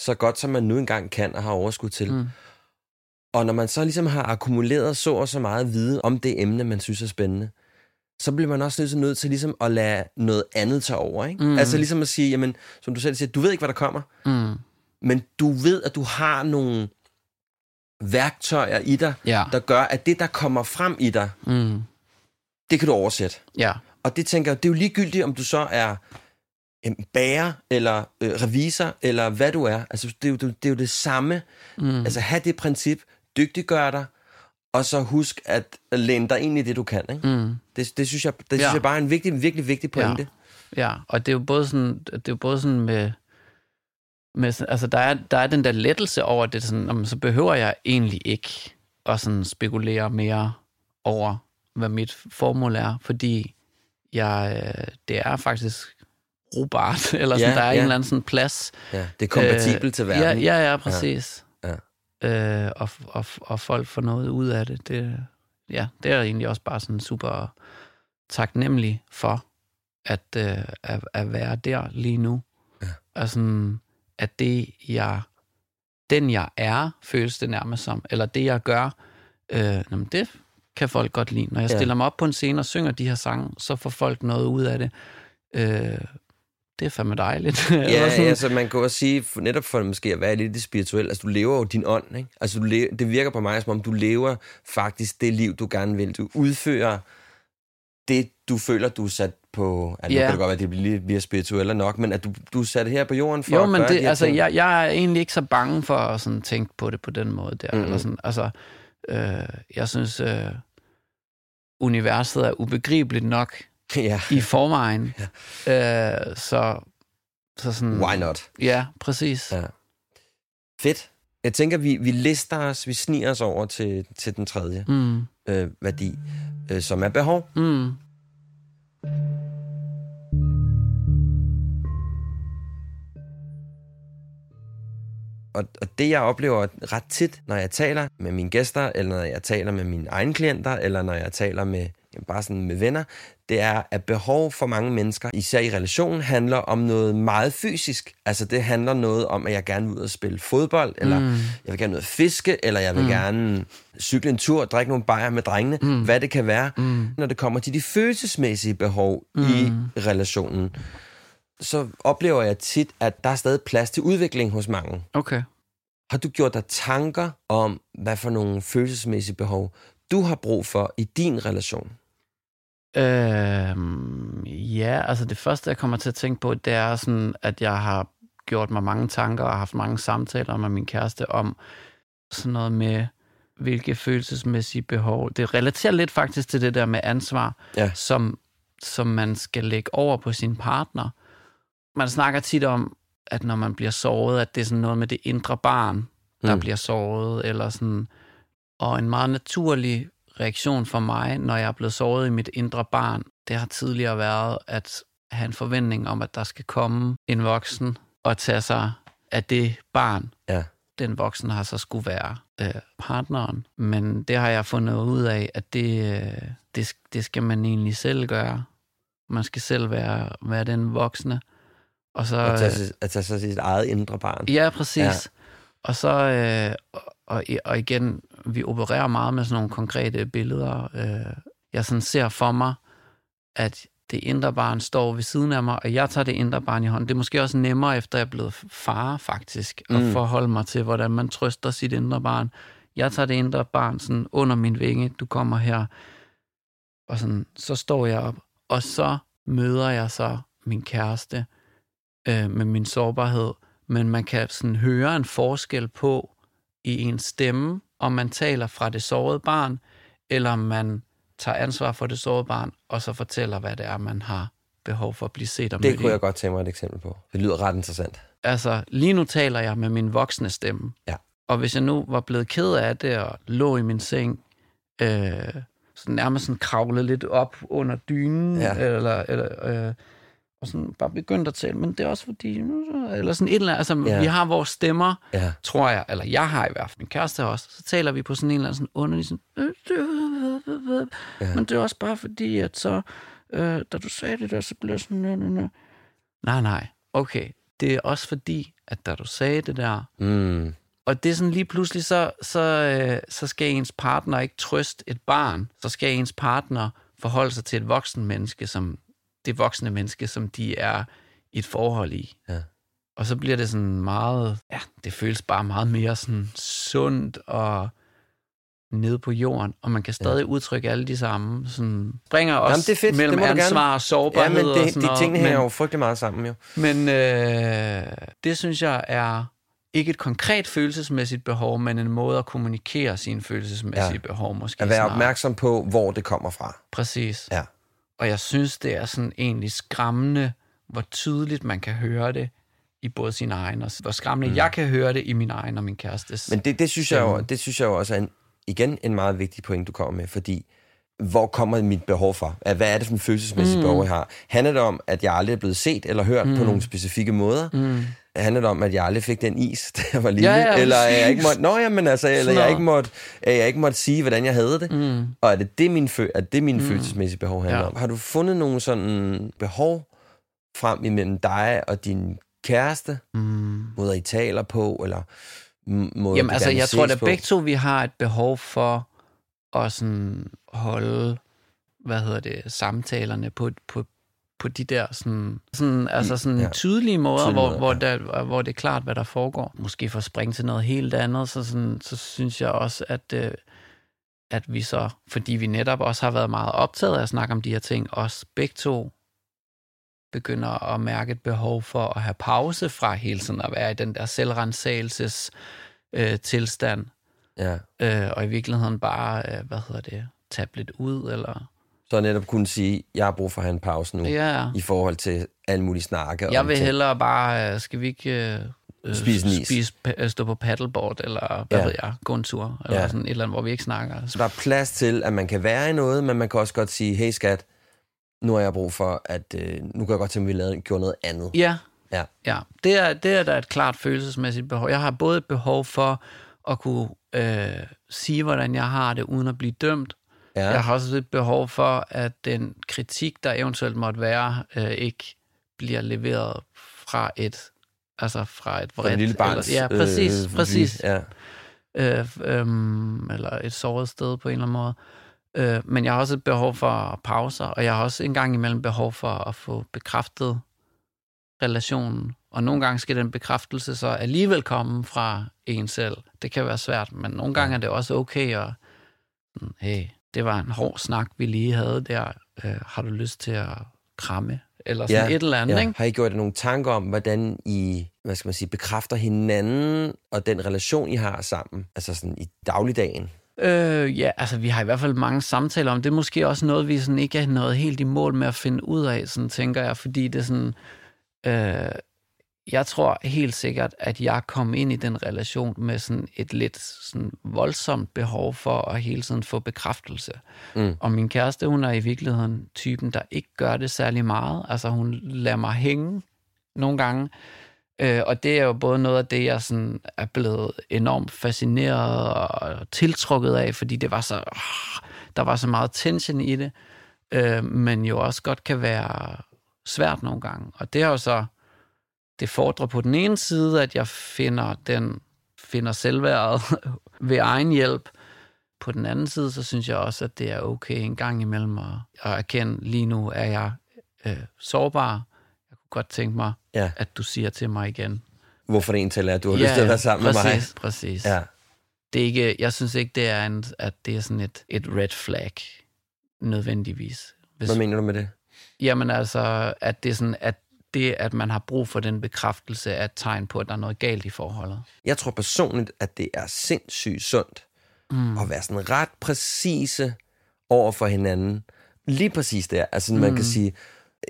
Speaker 1: så godt som man nu engang kan og har overskud til.
Speaker 2: Mm.
Speaker 1: Og når man så ligesom har akkumuleret så og så meget viden om det emne, man synes er spændende, så bliver man også nødt til, nødt til ligesom at lade noget andet tage over. Ikke?
Speaker 2: Mm.
Speaker 1: Altså ligesom at sige, jamen, som du selv siger, du ved ikke, hvad der kommer,
Speaker 2: Mm.
Speaker 1: men du ved, at du har nogle værktøjer i dig,
Speaker 2: Ja.
Speaker 1: der gør, at det, der kommer frem i dig,
Speaker 2: Mm.
Speaker 1: det kan du oversætte.
Speaker 2: Ja.
Speaker 1: Og det tænker jeg, det er jo ligegyldigt, om du så er en bager, eller øh, revisor, eller hvad du er. Altså, det er jo det, er jo det samme.
Speaker 2: Mm.
Speaker 1: Altså, have det princip, dygtiggør dig, og så husk at læne dig ind i det, du kan. Ikke?
Speaker 2: Mm.
Speaker 1: Det, det, synes jeg, det
Speaker 2: Ja.
Speaker 1: synes jeg bare er en vigtig, virkelig vigtig pointe.
Speaker 2: Ja, og det er jo både sådan, det er jo både sådan med, med altså der er, der er den der lettelse over det, sådan, jamen, så behøver jeg egentlig ikke at sådan spekulere mere over, hvad mit formål er, fordi jeg, det er faktisk brugbart, [laughs] eller sådan,
Speaker 1: Ja,
Speaker 2: der er
Speaker 1: ja.
Speaker 2: en eller anden sådan plads.
Speaker 1: Ja, det er kompatibelt
Speaker 2: Øh,
Speaker 1: til verden.
Speaker 2: Ja, ja, ja præcis.
Speaker 1: Ja.
Speaker 2: Øh, og, og, og folk får noget ud af det. det. Ja, det er jeg egentlig også bare sådan super taknemmelig for, at, øh, at, at være der lige nu.
Speaker 1: Ja.
Speaker 2: Altså, at det, jeg, den jeg er, føles det nærmest som, eller det jeg gør, øh, jamen det kan folk godt lide. Når jeg
Speaker 1: Ja.
Speaker 2: stiller mig op på en scene og synger de her sange, så får folk noget ud af det. Øh, det er fandme dejligt. [laughs]
Speaker 1: Ja,
Speaker 2: sådan.
Speaker 1: altså man kan også sige, for, netop for måske at være lidt spirituelle, altså du lever jo din ånd, ikke? Altså du lever, det virker på mig, som om du lever faktisk det liv, du gerne vil. Du udfører det, du føler, du er sat på, altså
Speaker 2: Ja.
Speaker 1: nu kan det godt være, at det bliver lidt mere spirituelle nok, men at du, du er sat her på jorden for
Speaker 2: Jo,
Speaker 1: at
Speaker 2: men
Speaker 1: gøre de
Speaker 2: det,
Speaker 1: her
Speaker 2: altså,
Speaker 1: ting.
Speaker 2: jeg, jeg er egentlig ikke så bange for at sådan, tænke på det på den måde der.
Speaker 1: Mhm.
Speaker 2: Eller sådan, altså, øh, jeg synes, øh, universet er ubegribeligt nok [laughs]
Speaker 1: ja,
Speaker 2: i forvejen. ja. øh, så, så sådan...
Speaker 1: why not?
Speaker 2: Ja, præcis.
Speaker 1: Ja. Fedt. Jeg tænker, vi, vi lister os, vi sniger os over til, til den tredje
Speaker 2: Mm,
Speaker 1: øh, værdi, øh, som er behov.
Speaker 2: mm,
Speaker 1: Og, og det, jeg oplever ret tit, når jeg taler med mine gæster, eller når jeg taler med mine egne klienter, eller når jeg taler med jamen, bare sådan med venner, det er, at behov for mange mennesker, især i relationen, handler om noget meget fysisk. Altså det handler noget om, at jeg gerne vil ud og spille fodbold, eller
Speaker 2: Mm.
Speaker 1: jeg vil gerne ud og fiske, eller jeg vil mm. gerne cykle en tur, drikke nogle bajer med drengene, mm. hvad det kan være.
Speaker 2: mm,
Speaker 1: Når det kommer til de følelsesmæssige behov mm. i relationen, så oplever jeg tit, at der er stadig plads til udvikling hos mange.
Speaker 2: okay.
Speaker 1: Har du gjort dig tanker om, hvad for nogle følelsesmæssige behov, du har brug for i din relation?
Speaker 2: Øhm, ja, altså det første, jeg kommer til at tænke på, det er sådan, at jeg har gjort mig mange tanker og haft mange samtaler med min kæreste om sådan noget med, hvilke følelsesmæssige behov. Det relaterer lidt faktisk til det der med ansvar,
Speaker 1: Ja.
Speaker 2: som, som man skal lægge over på sin partner. Man snakker tit om, at når man bliver såret, at det er sådan noget med det indre barn, der
Speaker 1: Mm.
Speaker 2: bliver såret, eller sådan. Og en meget naturlig reaktion for mig, når jeg er blevet såret i mit indre barn, det har tidligere været at have en forventning om, at der skal komme en voksen og tage sig af det barn.
Speaker 1: Ja.
Speaker 2: Den voksen har så skulle være øh, partneren. Men det har jeg fundet ud af, at det, øh, det, det skal man egentlig selv gøre. Man skal selv være, være den voksne. Og så,
Speaker 1: At tage, sig- at tage sig sit eget indre barn.
Speaker 2: Ja, præcis.
Speaker 1: Ja.
Speaker 2: Og så, øh, og, og igen, vi opererer meget med sådan nogle konkrete billeder. Øh, jeg sådan ser for mig, at det indre barn står ved siden af mig, og jeg tager det indre barn i hånden. Det er måske også nemmere, efter jeg er blevet far, faktisk, at
Speaker 1: Mm.
Speaker 2: forholde mig til, hvordan man trøster sit indre barn. Jeg tager det indre barn sådan under min vinge. Du kommer her, og sådan, så står jeg op, og så møder jeg så min kæreste øh, med min sårbarhed, men man kan sådan høre en forskel på i en stemme, om man taler fra det sårede barn, eller om man tager ansvar for det sårede barn, og så fortæller, hvad det er, man har behov for at blive set og
Speaker 1: Det kunne jeg godt tænke mig et eksempel på. Det lyder ret interessant.
Speaker 2: Altså, lige nu taler jeg med min voksne stemme.
Speaker 1: Ja.
Speaker 2: Og hvis jeg nu var blevet ked af det, og lå i min seng, øh, så nærmest sådan kravle lidt op under dynen,
Speaker 1: Ja.
Speaker 2: eller, eller øh, og sådan bare begyndt at tale, men det er også fordi, eller sådan et eller andet, altså
Speaker 1: Ja.
Speaker 2: vi har vores stemmer,
Speaker 1: Ja.
Speaker 2: tror jeg, eller jeg har i hvert fald, min kæreste har også, så taler vi på sådan en eller anden sådan underlig sådan, øh, øh,
Speaker 1: Ja.
Speaker 2: men det er også bare fordi, at så, øh, da du sagde det der, så blev jeg sådan, nø, nø, nø. nej, nej, okay, det er også fordi, at da du sagde det der,
Speaker 1: Mm.
Speaker 2: og det er sådan lige pludselig, så, så, øh, så skal ens partner ikke trøste et barn, så skal ens partner forholde sig til et voksen menneske, som det voksne menneske, som de er i et forhold i.
Speaker 1: Ja.
Speaker 2: Og så bliver det sådan meget, ja, det føles bare meget mere sådan sundt og nede på jorden, og man kan stadig ja. udtrykke alle de samme, sådan, springer også
Speaker 1: Jamen, det er fedt.
Speaker 2: mellem
Speaker 1: Det
Speaker 2: ansvar
Speaker 1: gerne.
Speaker 2: og sårbarhed
Speaker 1: Ja, men
Speaker 2: og
Speaker 1: det,
Speaker 2: sådan
Speaker 1: de
Speaker 2: noget.
Speaker 1: tingene hænger jo frygtelig meget sammen, jo.
Speaker 2: men øh, det synes jeg er ikke et konkret følelsesmæssigt behov, men en måde at kommunikere sine følelsesmæssige
Speaker 1: Ja.
Speaker 2: behov måske
Speaker 1: At være
Speaker 2: snarere.
Speaker 1: opmærksom på, hvor det kommer fra.
Speaker 2: Præcis.
Speaker 1: Ja.
Speaker 2: Og jeg synes, det er sådan egentlig skræmmende, hvor tydeligt man kan høre det i både sin egen, og hvor skræmmende mm. jeg kan høre det i min egen og min kærestes.
Speaker 1: Men det, det, synes jeg jo, det synes jeg jo også er en, igen en meget vigtig point, du kommer med, fordi hvor kommer mit behov fra? Hvad er det for en følelsesmæssig mm. behov, jeg har? Handler det om, at jeg aldrig er blevet set eller hørt mm. på nogle specifikke måder? Mm. Handler det om, at jeg aldrig fik den is, [laughs] da jeg var lille?
Speaker 2: Ja, ja,
Speaker 1: eller jeg ikke måtte, nå, jamen, altså, eller jeg ikke måtte, at jeg ikke måtte sige, hvordan jeg havde det?
Speaker 2: mm.
Speaker 1: Og er det det, min, fø- er det min mm. følelsesmæssige behov handler
Speaker 2: Ja.
Speaker 1: om? Har du fundet nogle sådan behov frem imellem dig og din kæreste?
Speaker 2: Mm.
Speaker 1: Måder, I taler på, eller måder,
Speaker 2: Jamen altså, jeg tror da begge to, vi har et behov for at sådan holde, hvad hedder det, samtalerne på, på, på de der sådan, sådan, altså sådan
Speaker 1: ja.
Speaker 2: tydelige måder,
Speaker 1: Tydelige
Speaker 2: hvor,
Speaker 1: måder,
Speaker 2: hvor,
Speaker 1: ja.
Speaker 2: der, hvor det er klart, hvad der foregår. Måske for at springe til noget helt andet, så, sådan, så synes jeg også, at, øh, at vi så, fordi vi netop også har været meget optaget af at snakke om de her ting, også begge to begynder at mærke et behov for at have pause fra hele tiden at være i den der selvrensagelses øh, tilstand,
Speaker 1: Ja.
Speaker 2: øh, og i virkeligheden bare, øh, hvad hedder det, tabe lidt ud, eller...
Speaker 1: Så netop kunne sige, jeg har brug for at have en pause nu,
Speaker 2: Ja,
Speaker 1: i forhold til alle mulige snakke.
Speaker 2: jeg vil
Speaker 1: ting.
Speaker 2: hellere bare, øh, skal vi ikke... Øh,
Speaker 1: Spise en is.
Speaker 2: spise, øh, stå på paddleboard, eller hvad
Speaker 1: Ja.
Speaker 2: ved jeg, gå en tur, eller
Speaker 1: ja.
Speaker 2: sådan et eller andet, hvor vi ikke snakker.
Speaker 1: Så der er plads til, at man kan være i noget, men man kan også godt sige, hey skat, nu har jeg brug for, at øh, nu kan jeg godt tænke, at vi lavede, gjorde noget andet.
Speaker 2: Ja,
Speaker 1: Ja.
Speaker 2: ja. Det, er, det er da et klart følelsesmæssigt behov. Jeg har både et behov for at kunne øh, sige, hvordan jeg har det, uden at blive dømt,
Speaker 1: Ja.
Speaker 2: Jeg har også et behov for, at den kritik, der eventuelt måtte være, øh, ikke bliver leveret fra et, altså fra et vredt...
Speaker 1: en lille barns...
Speaker 2: eller, ja, præcis,
Speaker 1: øh,
Speaker 2: præcis.
Speaker 1: Ja.
Speaker 2: Øh, øhm, eller et såret sted på en eller anden måde. Øh, men jeg har også et behov for pauser, og jeg har også en gang imellem behov for at få bekræftet relationen. Og nogle gange skal den bekræftelse så alligevel komme fra en selv. Det kan være svært, men nogle gange er det også okay at, hey, det var en hård snak, vi lige havde der. Øh, har du lyst til at kramme? Eller sådan
Speaker 1: Ja,
Speaker 2: et eller andet,
Speaker 1: Ja.
Speaker 2: ikke?
Speaker 1: Har I gjort jer nogle tanker om, hvordan I, hvad skal man sige, bekræfter hinanden og den relation, I har sammen? Altså sådan i dagligdagen?
Speaker 2: Øh, ja, altså vi har i hvert fald mange samtaler om det. er måske også noget, vi sådan ikke er nået helt i mål med at finde ud af, sådan tænker jeg, fordi det er sådan... Øh, jeg tror helt sikkert, at jeg kom ind i den relation med sådan et lidt sådan voldsomt behov for at hele tiden få bekræftelse.
Speaker 1: Mm.
Speaker 2: Og min kæreste, hun er i virkeligheden typen, der ikke gør det særlig meget. Altså hun lader mig hænge nogle gange. Øh, og det er jo både noget af det, jeg sådan er blevet enormt fascineret og tiltrukket af, fordi det var så, øh, der var så meget tension i det, øh, men jo også godt kan være svært nogle gange. Og det er jo så, det fordrer på den ene side, at jeg finder den finder selvværdet [laughs] ved egen hjælp. På den anden side, så synes jeg også, at det er okay en gang imellem at, at erkende, lige nu er jeg øh, sårbar. Jeg kunne godt tænke mig,
Speaker 1: Ja.
Speaker 2: at du siger til mig igen.
Speaker 1: Hvorfor det egentlig er, at du har lyst til at være sammen
Speaker 2: præcis,
Speaker 1: med mig.
Speaker 2: Præcis,
Speaker 1: Ja.
Speaker 2: Det er ikke, jeg synes ikke, det er en, at det er sådan et, et red flag, nødvendigvis. Hvis,
Speaker 1: Hvad mener du med det?
Speaker 2: Jamen altså, at det er sådan, at det, at man har brug for den bekræftelse, er et tegn på, at der er noget galt i forholdet.
Speaker 1: Jeg tror personligt, at det er sindssygt sundt mm. at være sådan ret præcise over for hinanden. Lige præcis der. Altså, mm. man kan sige,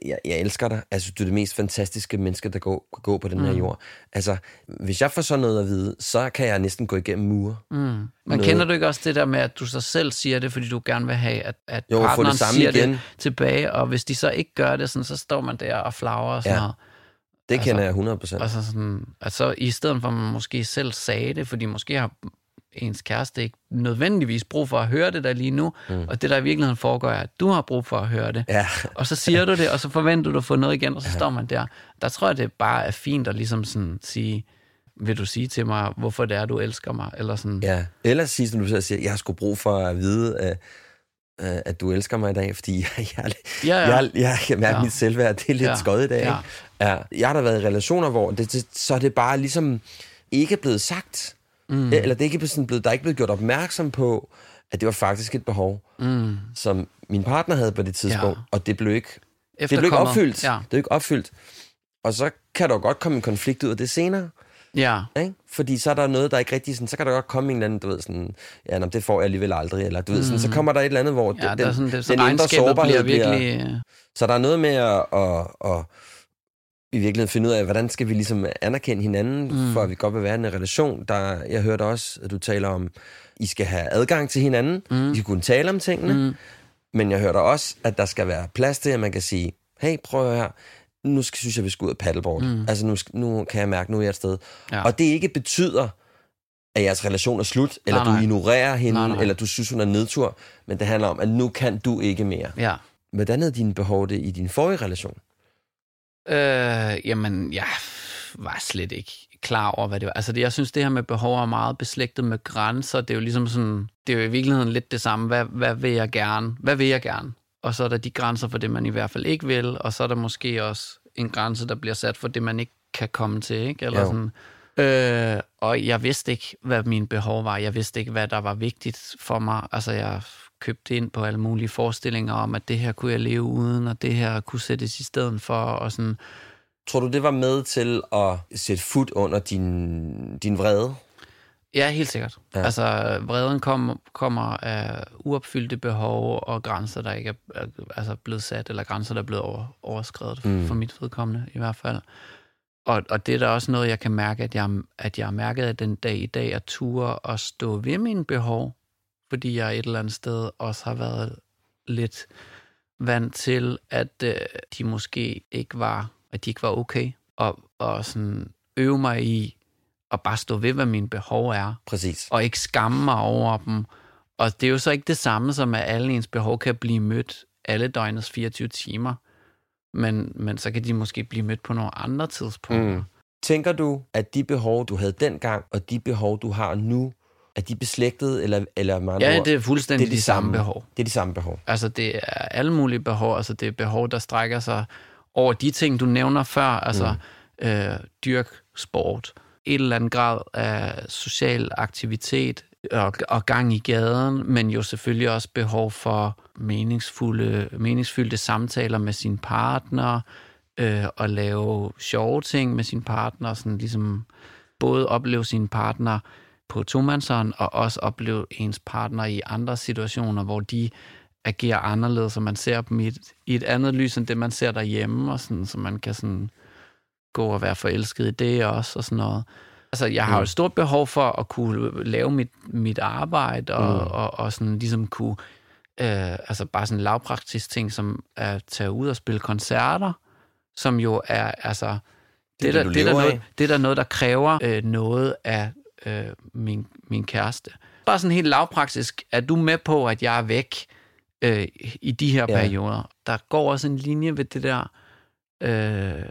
Speaker 1: jeg, jeg elsker dig. Altså, du er det mest fantastiske menneske, der går, gå på den her
Speaker 2: Mm.
Speaker 1: jord. Altså, hvis jeg får sådan noget at vide, så kan jeg næsten gå igennem mure.
Speaker 2: Mm. Men
Speaker 1: Noget-
Speaker 2: kender du ikke også det der med, at du så selv siger det, fordi du gerne vil have, at, at
Speaker 1: Jo, få det
Speaker 2: partneren
Speaker 1: samme
Speaker 2: siger
Speaker 1: igen.
Speaker 2: det tilbage, og hvis de så ikke gør det, sådan, så står man der og flagrer og sådan
Speaker 1: Ja.
Speaker 2: noget.
Speaker 1: Det
Speaker 2: Altså-
Speaker 1: kender jeg 100%.
Speaker 2: Og så sådan, at så i stedet for, at man måske selv sagde det, fordi måske har ens kæreste ikke nødvendigvis brug for at høre det der lige nu, mm. og det der i virkeligheden foregår er, at du har brug for at høre det.
Speaker 1: Ja.
Speaker 2: Og så siger du det, og så forventer du at få noget igen, og så står man der. Der tror jeg, det bare er fint at ligesom sådan sige, vil du sige til mig, hvorfor det er, du elsker mig? Eller sådan,
Speaker 1: Ja. Eller sige, som du selv siger, jeg har sgu brug for at vide, at, øh, at du elsker mig i dag, fordi jeg, jeg,
Speaker 2: Ja, ja.
Speaker 1: jeg, jeg kan mærke,
Speaker 2: Ja.
Speaker 1: ja. mit selvværd, det er lidt
Speaker 2: Ja.
Speaker 1: ja. skøjet i dag.
Speaker 2: Ja.
Speaker 1: Ja. Ja. Jeg har da været i relationer, hvor det, det, så er det bare ligesom ikke blevet sagt. Mm. Eller det er ikke sådan blevet, der er ikke blevet gjort opmærksom på, at det var faktisk et behov,
Speaker 2: mm,
Speaker 1: som min partner havde på det tidspunkt,
Speaker 2: Ja.
Speaker 1: og det blev ikke, det blev ikke opfyldt.
Speaker 2: Ja,
Speaker 1: Det blev ikke opfyldt. Og så kan der jo godt komme en konflikt ud af det senere.
Speaker 2: ja.
Speaker 1: Ikke? Fordi så er der noget, der ikke rigtig sådan, så kan der godt komme en eller anden, du ved, sådan, ja, nå, det får jeg alligevel aldrig, eller du ved, sådan, så kommer der et eller andet, hvor
Speaker 2: Mm. ja
Speaker 1: den,
Speaker 2: der er sådan, det, så
Speaker 1: den indre sårbarhed
Speaker 2: bliver virkelig... øh,
Speaker 1: Så der er noget med at, at, at i virkeligheden finde ud af, hvordan skal vi ligesom anerkende hinanden,
Speaker 2: Mm.
Speaker 1: for at vi godt vil være i en relation. Der, jeg hørte også, at du taler om, I skal have adgang til hinanden,
Speaker 2: Mm.
Speaker 1: I skal kunne tale om tingene,
Speaker 2: Mm,
Speaker 1: men jeg hørte også, at der skal være plads til, at man kan sige, hey, prøv her, nu skal, synes jeg, vi skal ud af paddleboard.
Speaker 2: Mm.
Speaker 1: Altså, nu, nu kan jeg mærke, nu er jeg et sted.
Speaker 2: Ja.
Speaker 1: Og det ikke betyder, at jeres relation er slut, eller
Speaker 2: Nej,
Speaker 1: du
Speaker 2: nej.
Speaker 1: ignorerer hende,
Speaker 2: Nej, nej.
Speaker 1: eller du synes, hun er nedtur, men det handler om, at nu kan du ikke mere.
Speaker 2: ja.
Speaker 1: Hvordan er dine behov det i din forrige relation?
Speaker 2: Øh, jamen, jeg var slet ikke klar over, hvad det var. Altså, det, jeg synes, det her med behov er meget beslægtet med grænser. Det er jo ligesom sådan, det er jo i virkeligheden lidt det samme. Hvad, hvad vil jeg gerne? Hvad vil jeg gerne? Og så er der de grænser for det, man i hvert fald ikke vil, og så er der måske også en grænse, der bliver sat for det, man ikke kan komme til, ikke? Eller
Speaker 1: Jo.
Speaker 2: sådan. Øh, og jeg vidste ikke, hvad mine behov var. Jeg vidste ikke, hvad der var vigtigt for mig. Altså, jeg købte ind på alle mulige forestillinger om, at det her kunne jeg leve uden, og det her kunne sættes i stedet for, og sådan,
Speaker 1: Tror du, det var med til at sætte fod under din, din vrede?
Speaker 2: Ja, helt sikkert. Ja. Altså, vreden kom, kommer af uopfyldte behov og grænser, der ikke er, altså blevet sat, eller grænser, der er blevet over, overskrevet. Mm. for mit vedkommende i hvert fald. Og, og det er da også noget, jeg kan mærke, at jeg, at jeg har mærket at den dag i dag, at ture og stå ved mine behov, fordi jeg et eller andet sted også har været lidt vant til, at øh, de måske ikke var, at de ikke var okay, og, og sådan øve mig i at bare stå ved, hvad mine behov er,
Speaker 1: Præcis.
Speaker 2: og ikke skamme mig over dem. Og det er jo så ikke det samme som, at alle ens behov kan blive mødt alle døgnets 24 timer. Men, men så kan de måske blive mødt på nogle andre tidspunkter.
Speaker 1: Mm. Tænker du, at de behov, du havde dengang, og de behov, du har nu, er de beslægtede, eller, eller andre
Speaker 2: Ja,
Speaker 1: ord,
Speaker 2: det er fuldstændig
Speaker 1: det er
Speaker 2: de, samme behov.
Speaker 1: Det er de samme behov.
Speaker 2: Altså, det er alle mulige behov. Altså, det er behov, der strækker sig over de ting, du nævner før. Altså, mm. øh, dyrk, sport, et eller andet grad af social aktivitet og, og gang i gaden, men jo selvfølgelig også behov for meningsfulde, meningsfyldte samtaler med sin partner, øh, og lave sjove ting med sin partner, sådan ligesom både opleve sin partner på tomandshånd, og også opleve ens partner i andre situationer, hvor de agerer anderledes, så man ser dem i et, i et andet lys, end det man ser derhjemme, og sådan, så man kan sådan gå og være forelsket i det også, og sådan noget. Altså, jeg har jo et stort behov for at kunne lave mit, mit arbejde, og, mm. og, og sådan ligesom kunne, øh, altså bare sådan lavpraktisk ting, som at tage ud og spille koncerter, som jo er, altså, det,
Speaker 1: det,
Speaker 2: der, det, er der noget, det er der noget, der kræver øh, noget af øh, min, min kæreste. Bare sådan helt lavpraktisk, er du med på, at jeg er væk øh, i de her
Speaker 1: Ja.
Speaker 2: perioder? Der går også en linje ved det der, øh,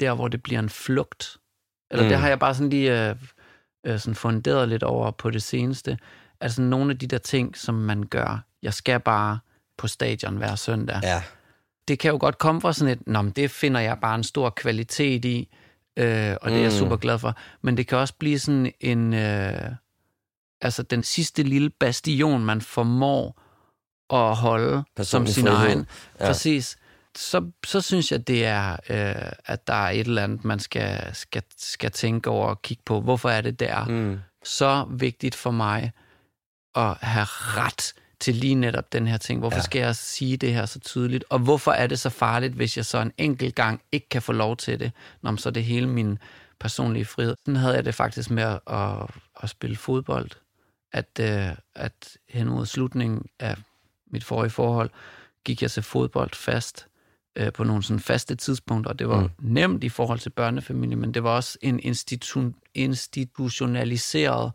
Speaker 2: der hvor det bliver en flugt. Eller mm. det har jeg bare sådan lige øh, øh, sådan funderet lidt over på det seneste. Altså nogle af de der ting, som man gør. Jeg skal bare på stadion hver søndag.
Speaker 1: Ja.
Speaker 2: det kan jo godt komme fra sådan et, Nå, men det finder jeg bare en stor kvalitet i, øh, og det er jeg
Speaker 1: Mm.
Speaker 2: super glad for. Men det kan også blive sådan en, øh, altså den sidste lille bastion, man formår at holde som
Speaker 1: Personlig
Speaker 2: sin
Speaker 1: frihed.
Speaker 2: egen.
Speaker 1: Ja.
Speaker 2: Præcis. Så, så synes jeg, det er, øh, at der er et eller andet, man skal, skal, skal tænke over og kigge på. Hvorfor er det der?
Speaker 1: Mm.
Speaker 2: så vigtigt for mig at have ret til lige netop den her ting. Hvorfor
Speaker 1: Ja.
Speaker 2: skal jeg sige det her så tydeligt? Og hvorfor er det så farligt, hvis jeg så en enkelt gang ikke kan få lov til det? Når så er det hele min personlige frihed. Sådan havde jeg det faktisk med at, at, at spille fodbold. At, øh, at hen mod slutningen af mit forrige forhold, gik jeg til fodbold fast øh, på nogle sådan faste tidspunkter, og det var
Speaker 1: mm.
Speaker 2: nemt i forhold til børnefamilie, men det var også en institu- institutionaliseret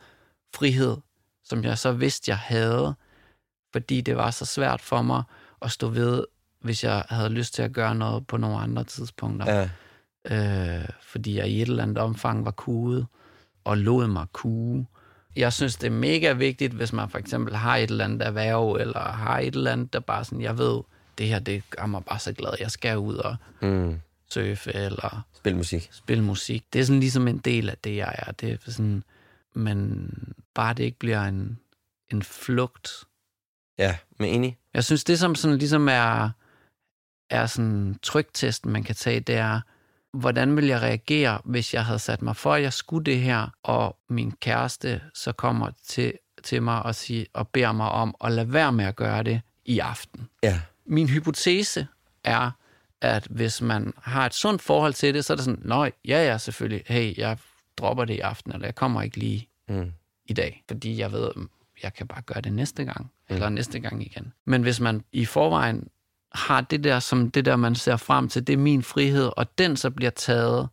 Speaker 2: frihed, som jeg så vidste, jeg havde, fordi det var så svært for mig at stå ved, hvis jeg havde lyst til at gøre noget på nogle andre tidspunkter.
Speaker 1: Ja.
Speaker 2: Øh, fordi jeg i et eller andet omfang var kuget, og lod mig kuge. Jeg synes, det er mega vigtigt, hvis man for eksempel har et eller andet erhverv, eller har et eller andet, der bare sådan, jeg ved, det her, det gør mig bare så glad. Jeg skal ud og
Speaker 1: Mm.
Speaker 2: surfe, eller
Speaker 1: Spil musik.
Speaker 2: spille musik. Det er sådan ligesom en del af det, jeg er. Det er sådan, men bare det ikke bliver en, en flugt.
Speaker 1: Ja, men enig.
Speaker 2: Jeg synes, det som sådan ligesom er, er sådan trygtesten, man kan tage, det er, hvordan vil jeg reagere, hvis jeg havde sat mig for, at jeg skulle det her, og min kæreste så kommer til, til mig og, siger, og beder mig om at lade være med at gøre det i aften.
Speaker 1: Ja.
Speaker 2: Min hypotese er, at hvis man har et sundt forhold til det, så er det sådan, nej, ja, ja, selvfølgelig, hey, jeg dropper det i aften, eller jeg kommer ikke lige
Speaker 1: Mm.
Speaker 2: i dag, fordi jeg ved, jeg kan bare gøre det næste gang, eller næste gang igen. Men hvis man i forvejen har det der, som det der, man ser frem til, det er min frihed, og den så bliver taget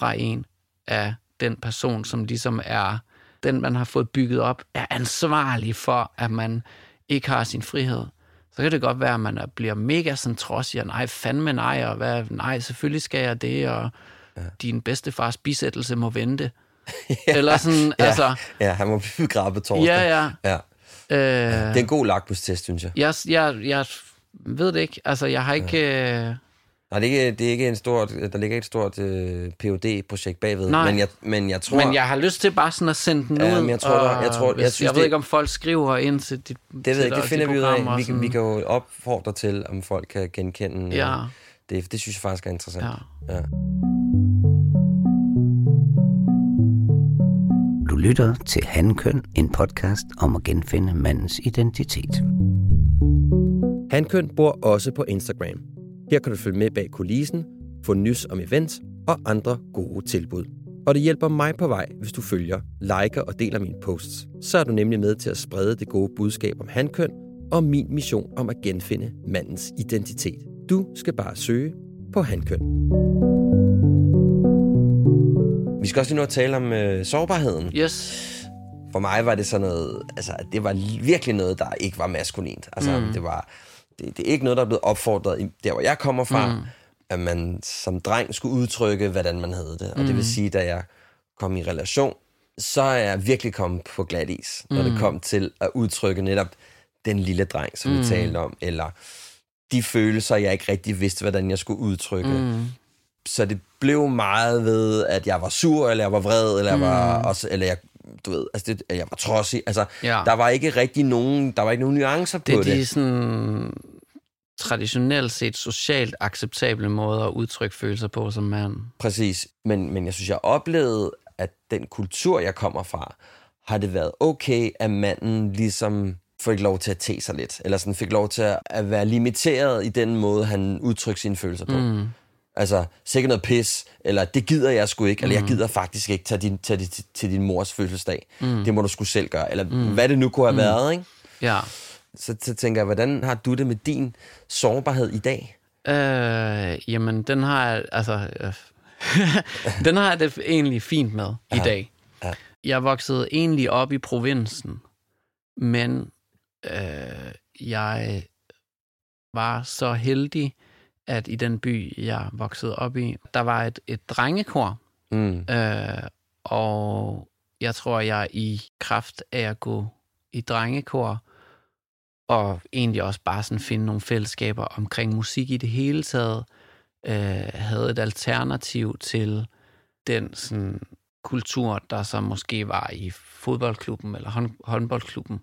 Speaker 2: fra en af den person, som ligesom er den, man har fået bygget op, er ansvarlig for, at man ikke har sin frihed. Så kan det godt være, at man er- bliver mega sådan trodsig, og nej, fandme nej, og hvad, nej, selvfølgelig skal jeg det, og ja. din bedstefars bisættelse må vente. [laughs] Eller sådan,
Speaker 1: Ja.
Speaker 2: altså,
Speaker 1: Ja, han må blive begravet torsdag.
Speaker 2: ja, ja.
Speaker 1: ja.
Speaker 2: Øh,
Speaker 1: Det er en god lakmustest, synes jeg.
Speaker 2: jeg, jeg, jeg ved det ikke. Altså, jeg har ikke... Øh,
Speaker 1: Nej, det er ikke, det er ikke en stort, der ligger ikke et stort øh, phd projekt bagved.
Speaker 2: Nej.
Speaker 1: Men jeg, men jeg tror...
Speaker 2: men jeg har lyst til bare sådan at sende den
Speaker 1: Ja,
Speaker 2: ud.
Speaker 1: men jeg tror, der- jeg tror- jeg
Speaker 2: hvis,
Speaker 1: synes,
Speaker 2: jeg ved
Speaker 1: det-
Speaker 2: ikke, om folk skriver ind til dit
Speaker 1: det ved jeg ikke, det finder
Speaker 2: de
Speaker 1: vi ud af. Vi,
Speaker 2: og
Speaker 1: kan- vi
Speaker 2: sådan.
Speaker 1: kan jo opfordre til, om folk kan genkende. øh,
Speaker 2: Ja,
Speaker 1: Det, det synes jeg faktisk er interessant.
Speaker 2: ja.
Speaker 1: ja.
Speaker 6: Lytter til Handkøn, en podcast om at genfinde mandens identitet.
Speaker 1: Hankøn bor også på Instagram. Her kan du følge med bag kulissen, få nys om events og andre gode tilbud. Og det hjælper mig på vej, hvis du følger, liker og deler mine posts. Så er du nemlig med til at sprede det gode budskab om hankøn og min mission om at genfinde mandens identitet. Du skal bare søge på hankøn. Vi skal også lige nu at tale om øh, sårbarheden.
Speaker 2: Yes.
Speaker 1: For mig var det sådan noget, altså det var virkelig noget, der ikke var maskulint. Altså mm. det var, det, det er ikke noget, der er blevet opfordret i- der, hvor jeg kommer fra, mm. at man som dreng skulle udtrykke, hvordan man havde det. Og mm. det vil sige, da jeg kom i relation, så er jeg virkelig kommet på glat is, når mm. det kom til at udtrykke netop den lille dreng, som mm. vi talte om, eller de følelser, jeg ikke rigtig vidste, hvordan jeg skulle udtrykke. Mm. Så det blev meget ved, at jeg var sur, eller jeg var vred, eller jeg var også, eller jeg, du ved, altså det, at jeg var trodsig. Altså,
Speaker 2: Ja.
Speaker 1: der var ikke rigtig nogen, der var ikke nogen nuancer på
Speaker 2: Det er
Speaker 1: det.
Speaker 2: de sådan traditionelt set socialt acceptable måder at udtrykke følelser på som mand.
Speaker 1: Præcis. Men, men jeg synes, jeg oplevede, at den kultur, jeg kommer fra, har det været okay, at manden ligesom fik lov til at te sig lidt, eller sådan fik lov til at- at være limiteret i den måde, han udtrykker sine følelser på. Mm. Altså, sikkert noget pis, eller det gider jeg sgu ikke, eller jeg gider faktisk ikke tage, din, tage til, til din mors fødselsdag. Mm. Det må du sgu selv gøre, eller mm. hvad det nu kunne have mm. været, ikke?
Speaker 2: Ja.
Speaker 1: Så, så tænker jeg, hvordan har du det med din sårbarhed i dag?
Speaker 2: Øh, jamen, den har jeg, altså, øh, [laughs] den har jeg det egentlig fint med i dag.
Speaker 1: Ja.
Speaker 2: Jeg voksede egentlig op i provinsen, men øh, jeg var så heldig, at i den by, jeg voksede op i, der var et, et drengekor,
Speaker 1: Mm.
Speaker 2: øh, og jeg tror, jeg i kraft af at gå i drengekor, og egentlig også bare sådan finde nogle fællesskaber omkring musik i det hele taget, øh, havde et alternativ til den sådan, kultur, der så måske var i fodboldklubben eller hånd, håndboldklubben.